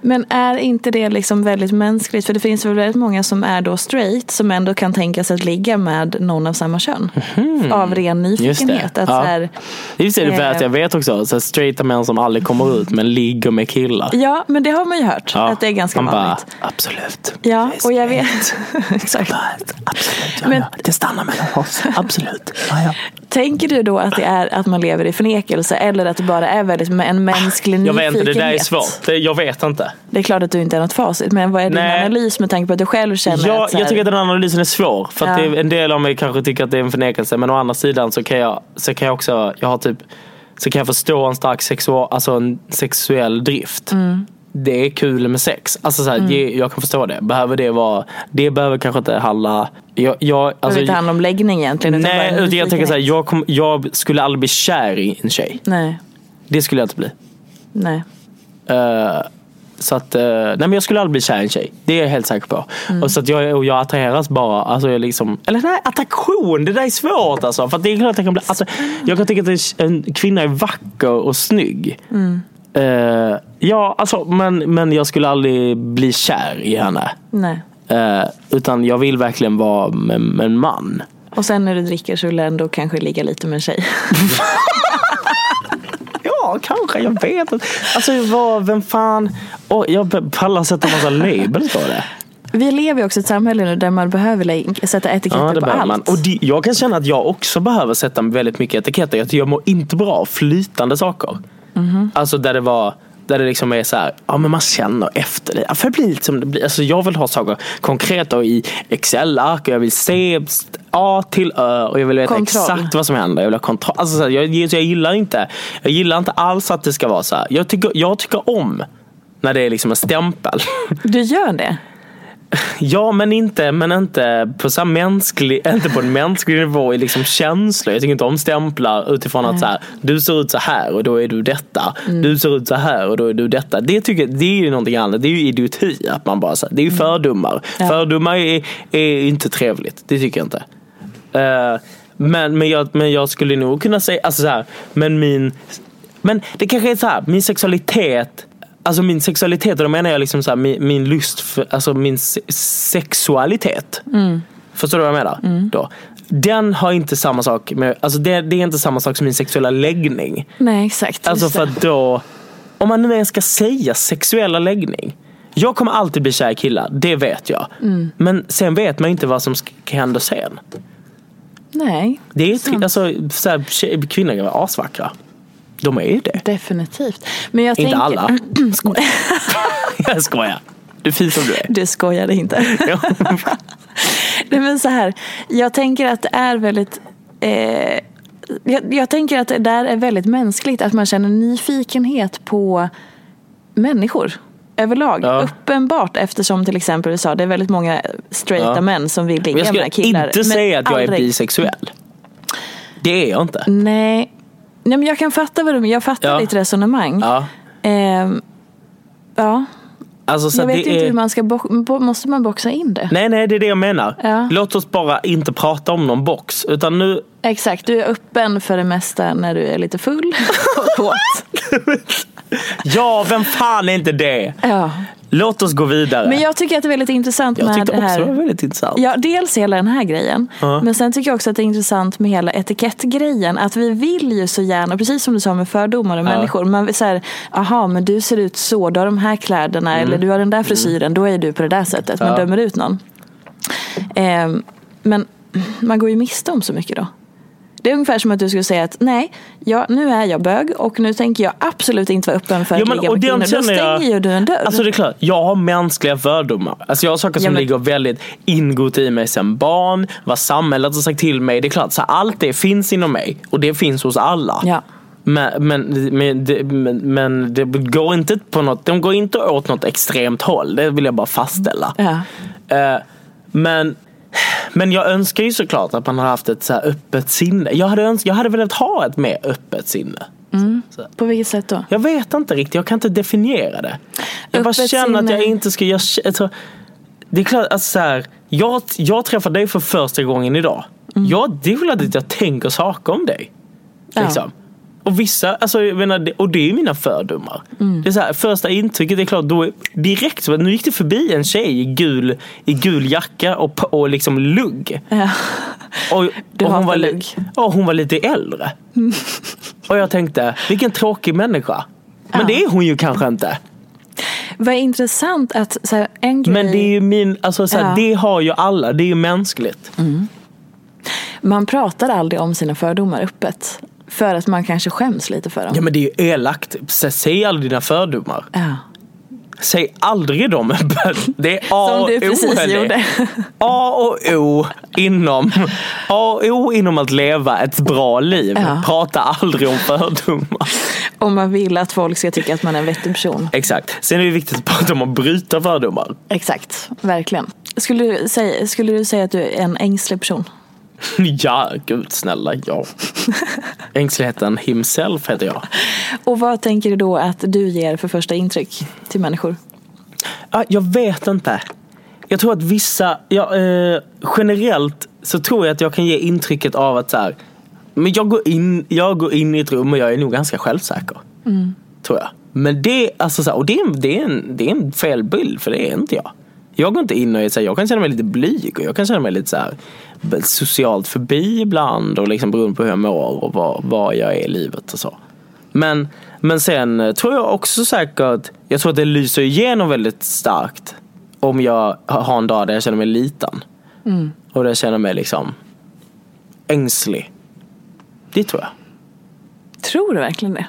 Men är inte det liksom väldigt mänskligt? För det finns väl väldigt många som är då straight som ändå kan tänka sig att ligga med någon av samma kön. Av ren Mhm. Just nyfikenhet. det. Att Ja. så här, Just det, det är Eh. jag vet också. Så straighta män som aldrig kommer ut men ligger med killar. ja, men det har man ju hört. Ja, Att det är ganska man vanligt. Bara, absolut. Ja, och jag vet. Exakt. Absolut, ja, Men- ja. det stannar mellan oss. Absolut. Ja. Tänker du då att det är att man lever i förnekelse eller att det bara är väldigt med en mänsklig Jag nyfikenhet? vet inte, det där är svårt. Det, jag vet inte. Det är klart att du inte är något facit, men vad är din Nej. analys med tanke på att du själv känner Ja, att här, jag tycker att den analysen är svår. För Ja. det är, en del av mig kanske tycker att det är en förnekelse. Men å andra sidan så kan jag, så kan jag också, jag har typ, så kan jag förstå en stark sexual, alltså en sexuell drift. Mm. Det är kul med sex. Alltså så här, ge- jag kan förstå det. Behöver det vara, det behöver kanske inte handla, jag, jag, det behöver alltså, inte handla om läggning egentligen. Nej, utan jag tänker så här, nyfikenhet. jag, kom, jag skulle aldrig bli kär i en tjej. Nej, Det skulle jag inte bli. nej. Eh, så att, eh, nej men jag skulle aldrig bli kär i en tjej. Det är jag helt säker på. Mm. Och så att jag, och jag attraheras bara, alltså jag liksom, eller nej, attraktion, det där är svårt alltså. För att det är klart att jag kan bli, alltså, jag kan tycka att en kvinna är vacker och snygg. Mm. Eh, ja, alltså, men, men jag skulle aldrig bli kär i henne. nej. Eh, utan jag vill verkligen vara med, med en man. Och sen när du dricker så vill du ändå kanske ligga lite med en tjej. Ja, kanske. Jag vet inte. Alltså, vad, vem fan. Oh, jag pallar sätta massa labels på det. Vi lever ju också i ett samhälle nu där man behöver sätta etiketter Ja, det på allt. man. Och det, jag kan känna att jag också behöver sätta väldigt mycket etiketter. Jag, jag mår inte bra av flytande saker. Mhm. Alltså där det var där det liksom är så här, ja men man känner efter det. För det blir lite som det blir. Alltså jag vill ha saker konkreta och i Excel-ark och jag vill se A till Ö och jag vill veta Kontroll. exakt vad som händer. Jag vill ha kontroll. Alltså så här, jag, jag gillar inte, jag gillar inte alls att det ska vara så här. Jag tycker, jag tycker om när det är liksom en stämpel. Du gör det? Ja, men inte, men inte på så mänsklig, inte på en mänsklig nivå i liksom känslor. Jag tycker inte om stämplar utifrån att så här, du ser ut så här och då är du detta. Du ser ut så här och då är du detta. Det, tycker, det är ju någonting annat. Det är ju idioti. Att man bara, så här, det är ju fördomar. Ja. Fördomar är, är inte trevligt. Det tycker jag inte. Eh, men, men, jag, men jag skulle nog kunna säga, alltså så här, men min, men det kanske är så här, min sexualitet Alltså min sexualitet, och då menar jag liksom så här, min, min lust, för, alltså min se- sexualitet. Förstår du vad jag menar? Då. Den har inte samma sak med, alltså det, det är inte samma sak som min sexuella läggning. Nej, exakt. Alltså för att då, om man nu ens ska säga sexuella läggning. Jag kommer alltid bli kär i killar, det vet jag. Men sen vet man inte vad som ska hända sen. Nej. Det är Sant. alltså, så här, kvinnor är asvackra. De är ju det. Definitivt. Men jag Inte tänker... alla. Jag skojar. Du är fin som du är. Du skojade inte. Nej, men så här, jag tänker att det är väldigt eh, jag, jag tänker att det där är väldigt mänskligt att man känner nyfikenhet på människor överlag. Ja. Uppenbart eftersom till exempel du sa det är väldigt många straighta Ja. män som vill ligga jag skulle med killar. inte men säga att jag är aldrig- bisexuell. Det är jag inte. Nej. Nej, men jag kan fatta vad du menar. Jag fattar Ja. ditt resonemang. Ja. Ehm, ja. Alltså, så Jag vet inte är... hur man ska Måste man boxa in det? Nej, nej, det är det jag menar. Ja. Låt oss bara inte prata om någon box. Utan nu... Exakt, du är öppen för det mesta när du är lite full och kåt. Ja, vem fan är inte det? Ja. Låt oss gå vidare. Men jag tycker att det är väldigt intressant Jag med tyckte det också här. det var väldigt intressant. Ja, dels hela den här grejen. Ja. Men sen tycker jag också att det är intressant med hela etikettgrejen. Att vi vill ju så gärna, precis som du sa med fördomar och människor. Man vill säga, aha men du ser ut så, du har de här kläderna eller du har den där frisyren, då är du på det där sättet. Man Mm. Ja. dömer ut någon. Ehm, men man går ju miste om så mycket då. Det är ungefär som att du skulle säga att nej, ja, nu är jag bög och nu tänker jag absolut inte vara öppen för att Jo, men, ligga och med kvinnor. Då stänger jag- du en dörr. Alltså det är klart, jag har mänskliga fördomar. Alltså jag har saker som Ja, men- ligger väldigt ingått i mig sedan barn. Vad samhället har sagt till mig. Det är klart, så allt det finns inom mig. Och det finns hos alla. Ja. Men, men, men, det, men, men det går inte på något, de går inte åt något extremt håll. Det vill jag bara fastställa. Ja. Eh, men, men jag önskar ju såklart att man har haft ett så här öppet sinne. Jag hade, öns- jag hade velat ha ett mer öppet sinne. På vilket sätt då? Jag vet inte riktigt, jag kan inte definiera det. Jag bara Öppet känner att jag inte ska... Jag, alltså, det är klart, alltså, så här, jag, jag träffade dig för första gången idag. Jag, det är klart att jag tänker saker om dig. Ja. Och vissa, alltså, jag menar, och det är mina fördomar. Det är så här, första intrycket, det är klart, då är direkt så, nu gick det förbi en tjej i gul, i gul jacka och, och liksom lugg. Ja. Och, Du och hon, var, lugg. ja, hon var lite äldre. Och jag tänkte, vilken tråkig människa. Men Ja. det är hon ju kanske inte. Vad intressant att så här, en grej, Men det är ju min, alltså så här, Ja. det har ju alla, det är ju mänskligt. man pratar aldrig om sina fördomar öppet. För att man kanske skäms lite för dem. Ja men det är ju elakt. Säg aldrig dina fördomar. Ja. Säg aldrig dem öppet. Det är A Som och du O. precis hörni. gjorde. A och O inom, A och O inom att leva ett bra liv. Ja. Prata aldrig om fördomar. Om man vill att folk ska tycka att man är en vettig person. Exakt. Sen är det viktigt att prata om att bryta fördomar. Exakt, verkligen. Skulle du, säga, skulle du säga att du är en ängslig person? Ja, gud snälla, ja. Ängsligheten himself heter jag. Och vad tänker du då att du ger för första intryck till människor? Ja, jag vet inte. Jag tror att vissa, ja, eh, generellt så tror jag att jag kan ge intrycket av att så här, men jag går, in, jag går in i ett rum och jag är nog ganska självsäker. Tror jag. Men det, alltså så här, och det, är, en- det, är en, det är en fel bild för det är inte jag. Jag går inte in och är så här, jag kan känna mig lite blyg och jag kan känna mig lite så här, socialt förbi ibland och liksom beroende på hur jag mår och vad, vad jag är i livet och så. Men, men sen eh, tror jag också säkert, jag tror att det lyser igenom väldigt starkt om jag har en dag där jag känner mig liten. Och där jag känner mig liksom ängslig. Det tror jag. Tror du verkligen det?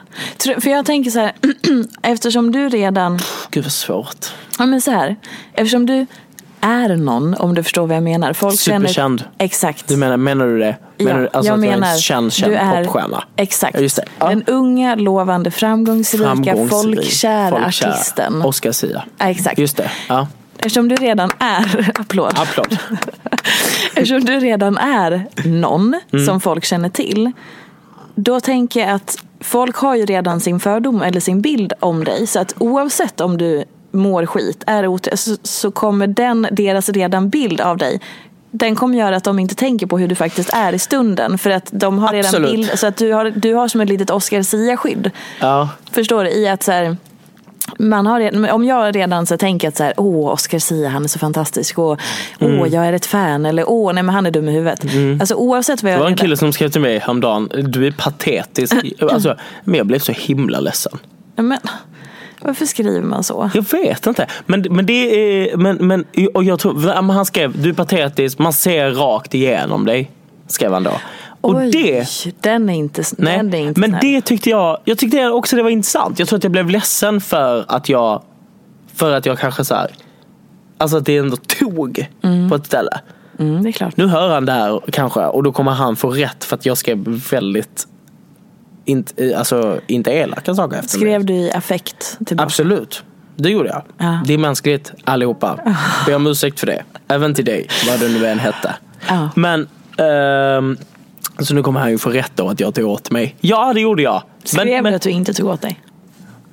För jag tänker så här, eftersom du redan Gud vad svårt. Ja men så här, eftersom du är någon, om du förstår vad jag menar. Folk Superkänd. Känner, exakt. Du menar, menar du det? Menar du alltså jag att jag är menar, en känd, känd du är, popstjärna? Exakt. Ja. Ja. Den unga, lovande, framgångsrika, Framgångsrik, folkkära artisten. Oscar Sia. Ja, exakt. Just det. Ja. Eftersom du redan är, applåd. Applåd. Eftersom du redan är någon Mm. som folk känner till. Då tänker jag att folk har ju redan sin fördom eller sin bild om dig. Så att oavsett om du mår skit, är otrevlig, så, så kommer den, deras redan bild av dig den kommer göra att de inte tänker på hur du faktiskt är i stunden. För att de har redan Absolut. bild, så att du har, du har som ett litet Oscar Sia-skydd. Ja. Förstår du? I att så här, man har redan, om jag redan så tänker att så här, åh, Oscar Sia, han är så fantastisk. Och, åh, Mm. jag är ett fan. Eller åh, nej men han är dum i huvudet. Alltså oavsett vad Det jag var en kille som skrev till mig häromdagen, du är patetisk. Alltså, men jag blev så himla ledsen. Men, varför skriver man så? Jag vet inte. Men, men det är, men, men, och jag tror, han skrev, du är patetisk, man ser rakt igenom dig. Skrev han då. Och Oj, det, den är inte, nej, den är inte men snäll. det tyckte jag, jag tyckte också det var intressant. Jag tror att jag blev ledsen för att jag, för att jag kanske så här, alltså att det ändå tog på ett ställe. Mm, det är klart. Nu hör han det här kanske och då kommer han få rätt för att jag skrev väldigt, inte, alltså, inte elaka saker efter Skrev mig. du i affekt tillbaka? Absolut, det gjorde jag. Ja. Det är mänskligt allihopa. Ber om ursäkt för det. Även till dig, vad det nu än hette. Ja. Men, ehm, så nu kommer han ju få rätt då att jag tog åt mig. Ja, det gjorde jag. Skrev Men, men, du att du inte tog åt dig?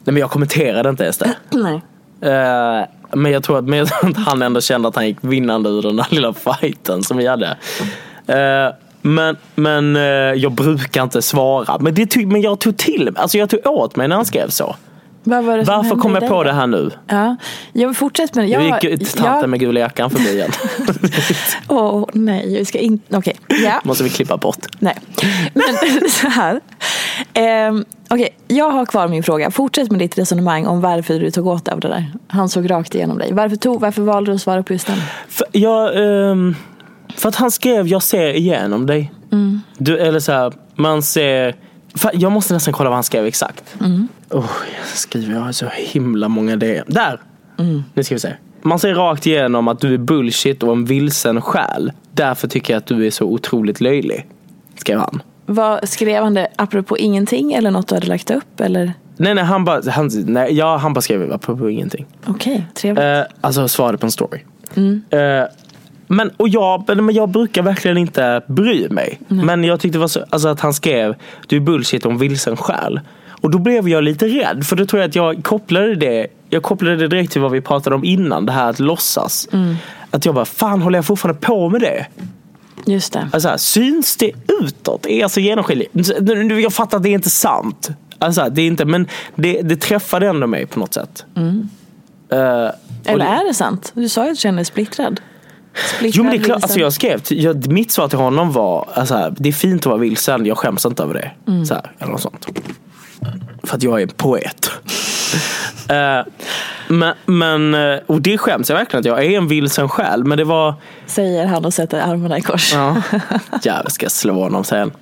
nej, men jag kommenterade inte ens det. Nej. Eh, men jag tror att, men jag tror att han ändå kände att han gick vinnande ur den där lilla fighten som vi hade. Eh, men men eh, jag brukar inte svara. Men, det tog, men jag tog till alltså jag tog åt mig när han skrev så. Var Varför kom jag på det här nu? Ja, jag vill fortsätta med det. Nu Jag, gick tanten jag, med gula jackan förbi igen. Åh nej, vi ska inte, okej. Ja. Måste vi klippa bort. Nej, men så här. Ehm, Okej, jag har kvar min fråga. Fortsätt med ditt resonemang om varför du tog åt av det där. Han såg rakt igenom dig. Varför, tog, varför valde du att svara på just den? För, jag, ehm, för att han skrev jag ser igenom dig. Du, eller så här, man ser... Jag måste nästan kolla vad han skrev exakt. Oh, jag skriver, jag har så himla många DM. Där! Nu ska vi se. Man ser rakt igenom att du är bullshit och en vilsen själ. Därför tycker jag att du är så otroligt löjlig. Skrev han. Vad, skrev han det apropå ingenting eller något du hade lagt upp? Eller? Nej, nej, han bara, han, nej, ja, han bara skrev apropå ingenting. Okej, trevligt. Eh, alltså svarade på en story. Eh, men, och jag, men jag brukar verkligen inte bry mig. Men jag tyckte det var så, alltså att han skrev Du är bullshit om vilsen själ. Och då blev jag lite rädd. För då tror jag att jag kopplade det Jag kopplade det direkt till vad vi pratade om innan. Det här att låtsas. Att jag bara, fan håller jag fortfarande på med det? Just det. Alltså, här, syns det utåt? Är jag så genomskinlig? Jag fattar att det är inte sant. Alltså, det är inte, men det, det träffade ändå mig på något sätt. Eh, och Eller är det sant? Du sa ju att du kände dig splittrad. Jo men det är klart, alltså jag skrev, jag, mitt svar till honom var alltså det är fint att vara vilsen, jag skäms inte över det. Mm. Så här, eller något sånt. För att jag är poet. Eh, men, men, eh, och det skäms jag verkligen att jag är en vilsen själ. Men det var, Säger han och sätter armarna i kors. ja, jävlar ska jag slå honom sen.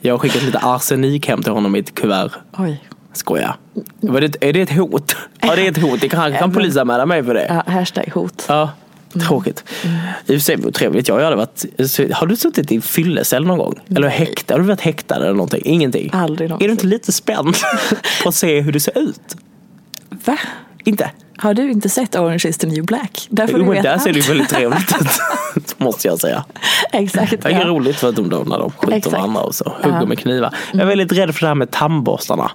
Jag har skickat lite arsenik hem till honom i ett kuvert. Oj. Skoja. Var det, är det ett hot? Ja det är ett hot, det kan, han kan polisanmäla mig för det. Ja, hashtag hot. Ja, tråkigt. I och för sig trevligt. Jag aldrig varit... Har du suttit i fyllecell någon gång? Eller häktad? Har du varit häktad eller någonting? Ingenting? Aldrig Är någonsin. du inte lite spänd på att se hur du ser ut? Va? Inte? Har du inte sett Orange is the new black? Där får Jo du veta där ser det ju väldigt trevligt ut. Måste jag säga. Exakt. Det är ja. roligt för att de då när de skjuter Exakt. varandra och så hugger Ja. med knivar. Jag är väldigt rädd för det här med tandborstarna.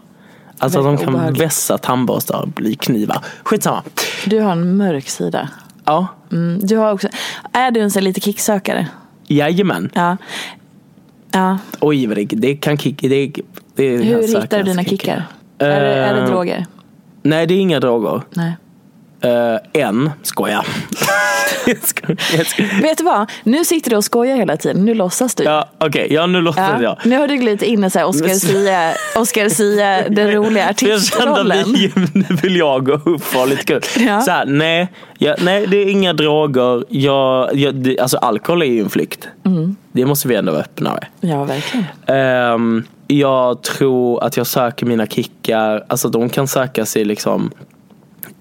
Alltså att de kan obehagligt. vässa tandborstar och bli knivar. Skitsamma. Du har en mörk sida. Ja, Mm, du har också... Är du en sån lite kicksökare? jajamän. Ja. Ja. Oj vad det, det kan kick. Det, det Hur hittar du dina kickar? Är, det, är det Eh, droger? Nej det är inga droger. Nej. Uh, än, skoja. jag jag. Vet du vad? Nu sitter du och skojar hela tiden. Nu låtsas du. Ja okej, ja nu låter Ja. jag. Nu har du glidit in i så här Oscar Sia, Oscar Sia den roliga För Jag kände artistrollen. att nu vill jag gå upp och ha lite kul. Ja. Så här, nej, ja, nej, det är inga droger. Jag, jag, det, alltså alkohol är ju en flykt. Mm. Det måste vi ändå vara öppna med. Ja, verkligen. Ehm, jag tror att jag söker mina kickar, alltså de kan sökas i liksom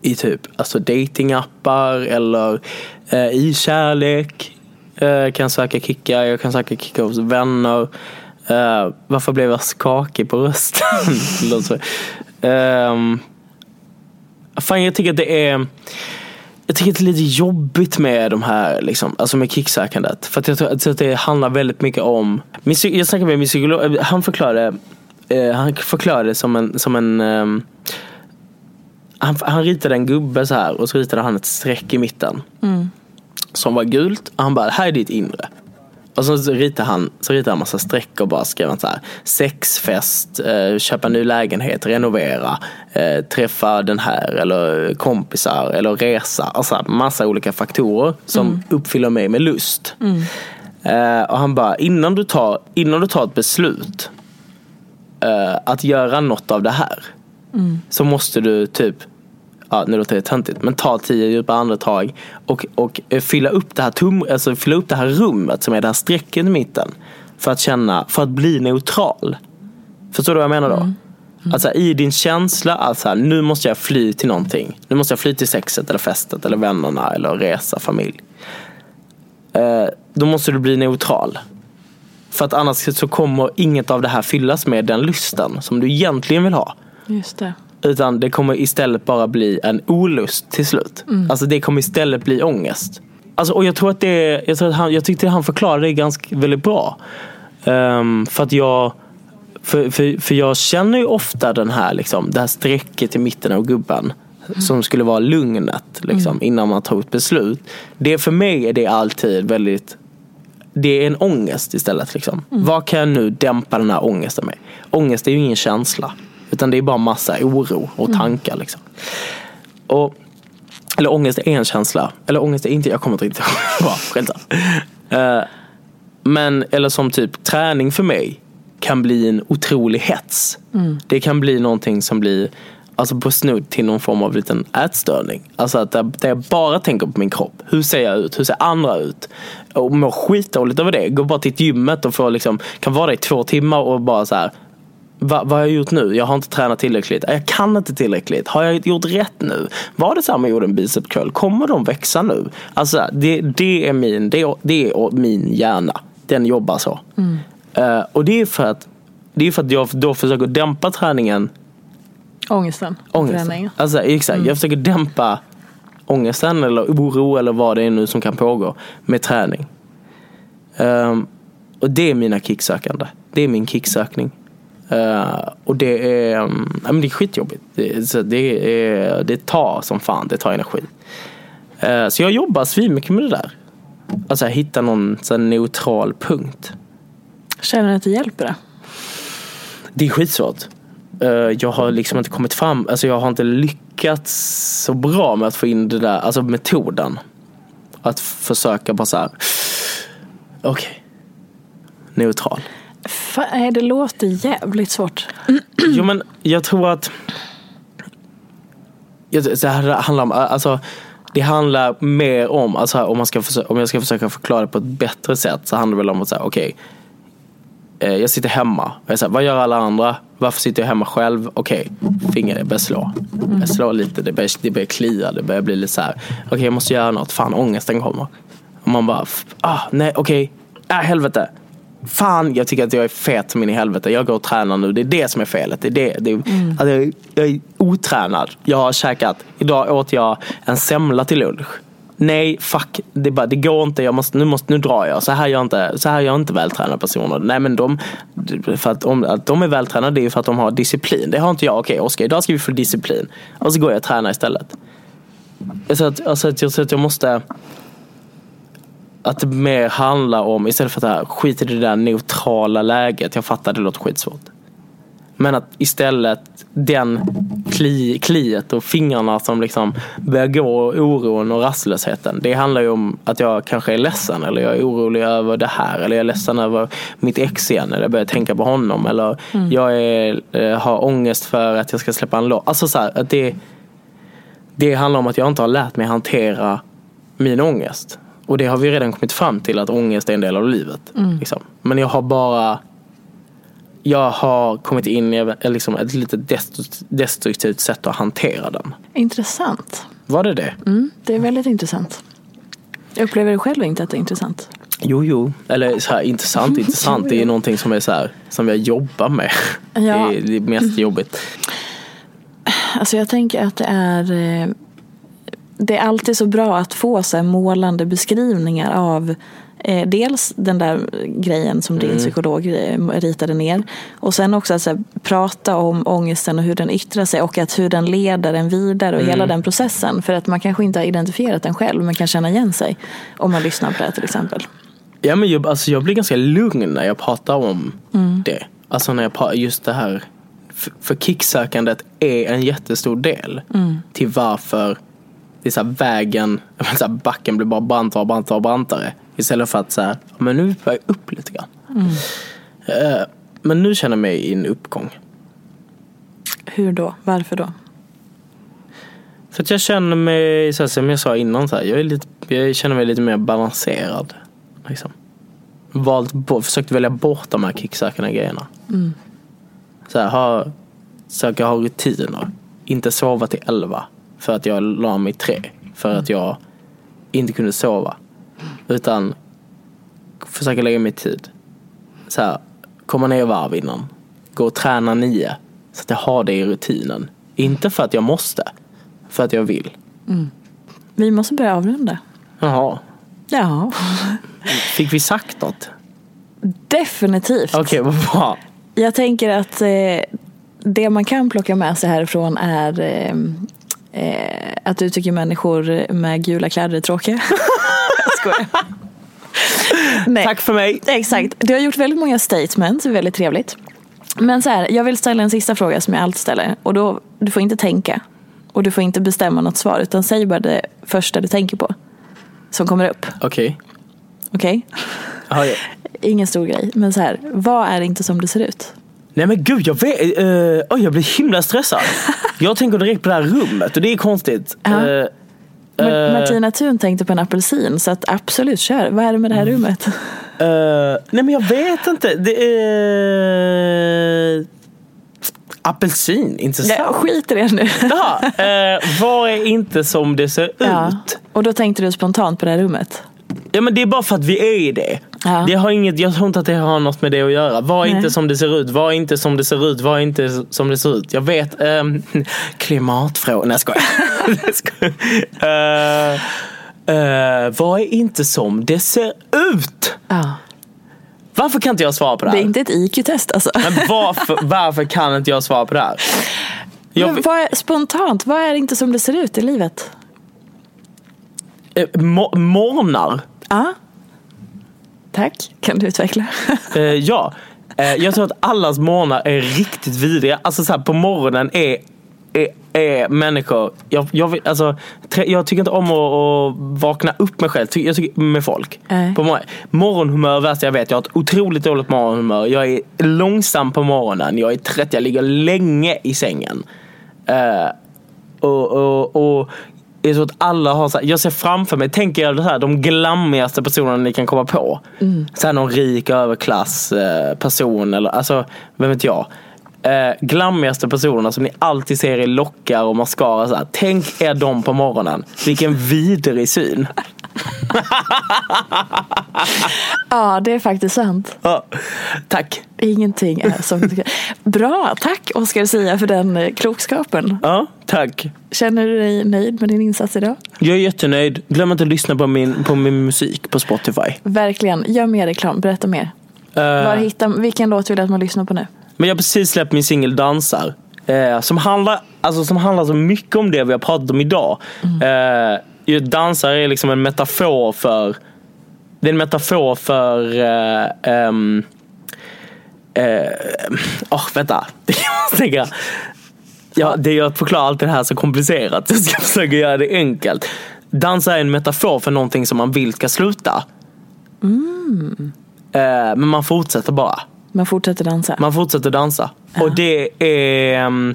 i typ alltså datingappar eller eh, i kärlek. Eh, kan söka kickar, jag kan söka kickar hos vänner. Eh, varför blev jag skakig på rösten? Låter ehm, fan jag tycker att det är jag tycker att det är lite jobbigt med de här, liksom, alltså med kicksökandet. För att jag tror att det handlar väldigt mycket om, min, jag snackade med min psykolog, eh, han förklarade, eh, han förklarade som en, som en eh, han, han ritade en gubbe så här och så ritade han ett streck i mitten. Som var gult och han bara, här är ditt inre. Och så ritade han, så ritade han massa streck och bara skrev så här Sexfest, eh, köpa ny lägenhet, renovera, eh, träffa den här eller kompisar eller resa. Alltså massa olika faktorer som uppfyller mig med lust. Eh, och han bara, innan du tar, innan du tar ett beslut att göra något av det här så måste du typ Ja, nu låter det töntigt, men ta tio djupa andetag och, och eh, fylla upp det här tum, alltså fylla upp det här rummet som är det här strecket i mitten. för att känna, för att bli neutral. Förstår du vad jag menar då? Mm. Alltså i din känsla, alltså nu måste jag fly till någonting. Nu måste jag fly till sexet eller festet eller vännerna eller resa, familj. Eh, då måste du bli neutral. För att annars så kommer inget av det här fyllas med den lysten som du egentligen vill ha. Just det. Utan det kommer istället bara bli en olust till slut. Alltså det kommer istället bli ångest. Alltså, och jag tror att det, jag, tror att han, jag tyckte han förklarade det ganska väldigt bra. Ehm, för att jag för, för, för jag känner ju ofta den här, liksom, det här strecket i mitten av gubben. Som skulle vara lugnet liksom, innan man tar ett beslut. Det för mig är det alltid väldigt det är en ångest istället. Liksom. Vad kan jag nu dämpa den här ångesten med? Ångest är ju ingen känsla. Utan det är bara massa oro och tankar. Liksom. Och, eller ångest är en känsla. Eller ångest är inte, jag kommer inte riktigt ihåg. Eh, Men, eller som typ träning för mig kan bli en otrolig hets. Det kan bli någonting som blir Alltså på snudd till någon form av liten ätstörning. Alltså att där, där jag bara tänker på min kropp. Hur ser jag ut? Hur ser andra ut? Och mår skitdåligt över det. Går bara till gymmet och får liksom, kan vara där i två timmar och bara så här. Va, vad har jag gjort nu? Jag har inte tränat tillräckligt. Jag kan inte tillräckligt. Har jag gjort rätt nu? Var det samma jag gjorde en bicepscurl? Kommer de växa nu? Alltså det, det är min, det det är min hjärna. Den jobbar så. Eh, och det är för att det är för att jag då försöker dämpa träningen Ångesten. ångesten. Träning. Alltså, exakt, Jag försöker dämpa ångesten eller oro eller vad det är nu som kan pågå med träning. Ehm, och det är mina kicksökande. Det är min kicksökning. Uh, och det är, um, ja, men det är skitjobbigt. Det, så det, är, det tar som fan, det tar energi. Eh, så jag jobbar svinmycket med det där. Alltså hitta någon så neutral punkt. Känner du att det hjälper det? Det är skitsvårt. Eh, jag har liksom inte kommit fram, alltså jag har inte lyckats så bra med att få in det där, alltså metoden. Att försöka bara så här. okej. Neutral. Fan, nej, det låter jävligt svårt. Jo men jag tror att det här handlar om, alltså det handlar mer om, alltså om, man ska försöka, om jag ska försöka förklara det på ett bättre sätt så handlar det väl om att säga okej eh, jag sitter hemma. Jag säger, vad gör alla andra? Varför sitter jag hemma själv? Okej, fingret jag börjar slå. Jag slår lite, det börjar, det börjar klia, det börjar bli lite så här. Okej, jag måste göra något. Fan, ångesten kommer. Och man bara, ah, nej, okej, äh, helvete. Fan, jag tycker att jag är fet som in i helvete. Jag går och tränar nu. Det är det som är felet. Det är det. det är, alltså, jag, jag är otränad. Jag har käkat, idag åt jag en semla till lunch. Nej, fuck. Det, bara, det går inte. Jag måste, nu, måste, nu drar jag. Så här gör inte, så här gör inte vältränade personer. Nej, men de, för att, om, att de är vältränade det är ju för att de har disciplin. Det har inte jag. Okej, Oskar, idag ska vi få disciplin. Och så går jag och tränar istället. Så att, alltså, så att jag måste att det mer handlar om, istället för att det här, skit i det där neutrala läget. Jag fattar, det låter skitsvårt. Men att istället den kli, kliet och fingrarna som liksom börjar gå, och oron och rastlösheten. Det handlar ju om att jag kanske är ledsen eller jag är orolig över det här. Eller jag är ledsen över mitt ex igen. Eller jag börjar tänka på honom. Eller jag är, eh, har ångest för att jag ska släppa en låt. Alltså så här, att det, det handlar om att jag inte har lärt mig hantera min ångest. Och det har vi redan kommit fram till att ångest är en del av livet. Liksom. Men jag har bara jag har kommit in i liksom ett lite destru- destruktivt sätt att hantera den. Intressant. Var det det? Mm, det är väldigt intressant. Jag upplever själv inte att det är intressant. Jo, jo. Eller så här, intressant, intressant. Det är någonting som är så här, som jag jobbar med. Ja. Det är det mest jobbigt. Alltså jag tänker att det är eh, Det är alltid så bra att få så målande beskrivningar av eh, Dels den där grejen som din psykolog eh, ritade ner Och sen också att här, prata om ångesten och hur den yttrar sig och att hur den leder en vidare och hela den processen. För att man kanske inte har identifierat den själv men kan känna igen sig Om man lyssnar på det till exempel. Ja, men jag, alltså, jag blir ganska lugn när jag pratar om det. Alltså när jag pratar, just det här. För, för kicksökandet är en jättestor del till varför det är så här, vägen, så här, backen blir bara brantare och brantare och brantare. Istället för att så här, men nu är vi på väg upp lite grann. Eh, men nu känner jag mig i en uppgång. Hur då? Varför då? För att jag känner mig, så här, som jag sa innan, så här, jag, är lite, jag känner mig lite mer balanserad. Liksom. valt, försökt välja bort de här kicksökande grejerna. Så här, ha, försöka ha rutiner. Inte sova till elva för att jag la mig tre. För att jag inte kunde sova. Utan försöka lägga mig tid. Så här, komma ner i varv innan. Gå och träna nio. Så att jag har det i rutinen. Inte för att jag måste. För att jag vill. Vi måste börja avrunda. Jaha. Ja, Fick vi sagt något? definitivt. Okej, vad bra. Jag tänker att eh, det man kan plocka med sig härifrån är eh, eh, att du tycker människor med gula kläder är tråkiga. jag skojar. Nej. Tack för mig. Exakt. Du har gjort väldigt många statements, väldigt trevligt. Men så här, jag vill ställa en sista fråga som jag alltid ställer. Och då, du får inte tänka. Och du får inte bestämma något svar. Utan säg bara det första du tänker på. Som kommer upp. Okej. Okej? Jaha, ja. Ingen stor grej. Men så här, vad är inte som det ser ut? Nej men gud, jag vet, uh, oj, jag blir himla stressad. jag tänker direkt på det här rummet och det är konstigt. Ja. Eh, Ma- eh, Martina Thun tänkte på en apelsin. Så att absolut, kör. Vad är det med det här rummet? eh, nej men jag vet inte. Det är... Apelsin, intressant. Ja, skit i det nu. Jaha, uh, vad är inte som det ser Ja. ut? Och då tänkte du spontant på det här rummet? Ja men det är bara för att vi är i det. Ja. det har inget, jag tror inte att det har något med det att göra. Var Nej. inte som det ser ut, var inte som det ser ut, var inte som det ser ut. Jag vet, um, klimatfrågor, nej jag skojar. Uh, uh, vad är inte som det ser ut? Ja. Varför kan inte jag svara på det Det här? är inte ett IQ-test alltså. Men varför, varför kan inte jag svara på det här? Jag, Men vad är, spontant, vad är inte som det ser ut i livet? eh, mo- morgnar Ja. Tack. Kan du utveckla? Eh, ja, eh, jag tror att allas morgnar är riktigt vidriga. Alltså så här, på morgonen är, är, är människor, jag, jag, alltså, jag tycker inte om att, att vakna upp mig själv, jag tycker med folk. Nej. På morgon, morgonhumör är värst jag vet, jag har ett otroligt dåligt morgonhumör. Jag är långsam på morgonen, jag är trött, jag ligger länge i sängen. Eh, och, och, och jag tror att alla har så här, jag ser framför mig, tänker jag så här, de glammigaste personerna ni kan komma på. Så här någon rik överklassperson, eh, eller alltså, vem vet jag. Eh, glammigaste personerna som ni alltid ser i lockar och mascara. Så här. Tänk er dem på morgonen. Vilken vidrig syn. Ja, det är faktiskt sant. Ja, tack. Ingenting är som ska. Bra, tack Oskar Sia för den eh, klokskapen. Ja, tack. Känner du dig nöjd med din insats idag? Jag är jättenöjd. Glöm inte att lyssna på min, på min musik på Spotify. Verkligen. Gör mer reklam, berätta mer. Eh, Var hittar, vilken låt vill du att man lyssnar på nu? Men jag har precis släppt min singel Dansar. Eh, som, handlar, alltså, som handlar så mycket om det vi har pratat om idag. Eh, ju Dansar är liksom en metafor för Det är en metafor för eh, ehm, eh, åh, vänta. Det kan man tänka. Ja, det är att förklara allt det här så komplicerat. Jag ska försöka göra det enkelt. Dans är en metafor för någonting som man vill ska sluta. Eh, men man fortsätter bara. Man fortsätter dansa. Man fortsätter dansa. Och det är... Um,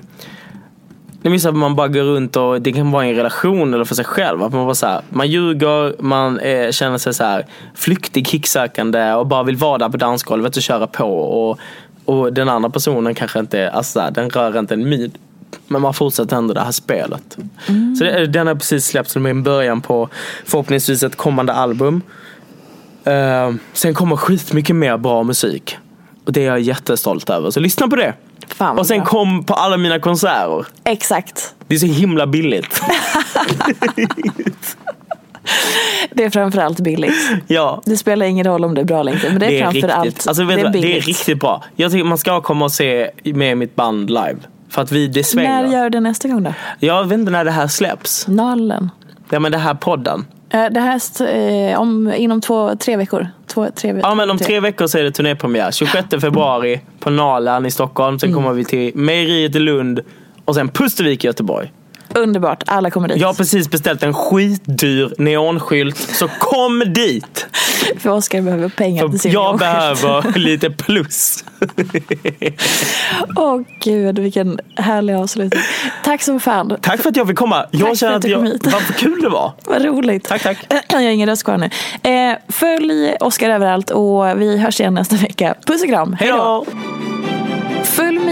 det är så att man bara går runt och det kan vara i en relation eller för sig själv. Att man, bara så här, man ljuger, man eh, känner sig så här flyktig, kicksökande och bara vill vara där på dansgolvet och köra på. Och, och den andra personen kanske inte, alltså här, den rör inte en min. Men man fortsätter ändå det här spelet. Så det, eh, den har precis släppts som en början på förhoppningsvis ett kommande album. Uh, sen kommer skitmycket mer bra musik. Och det är jag jättestolt över. Så lyssna på det. Fan, och sen bra. kom på alla mina konserter. Exakt. Det är så himla billigt. Det är framförallt billigt. ja. Det spelar ingen roll om det är bra eller inte. Men det är, Det är, framförallt riktigt, alltså, det är vad? det är billigt. riktigt bra. Jag tycker man ska komma och se med mitt band live. För att vi, det svänger. När gör du det nästa gång då? Jag vet inte när det här släpps. Nallen. Ja men det här podden. Eh, Det här eh, om, inom två, tre veckor. Två, tre, Ja men om tre veckor så är det turnépremiär. 26 februari på Nalan i Stockholm. Sen kommer vi till Mejeriet i Lund. Och sen Pustervik i Göteborg. Underbart, alla kommer dit. Jag har precis beställt en skitdyr neonskylt. Så kom dit! För Oskar behöver pengar till sin jag behöver lite plus. Åh gud, vilken härlig avslutning. Tack som fan. Tack för att jag fick komma. Jag Tack känner att att jag, vad kul det var. Vad roligt. Tack, tack. Jag har ingen röst kvar nu. Eh, följ Oskar överallt och vi hörs igen nästa vecka. Puss och kram. Hej då!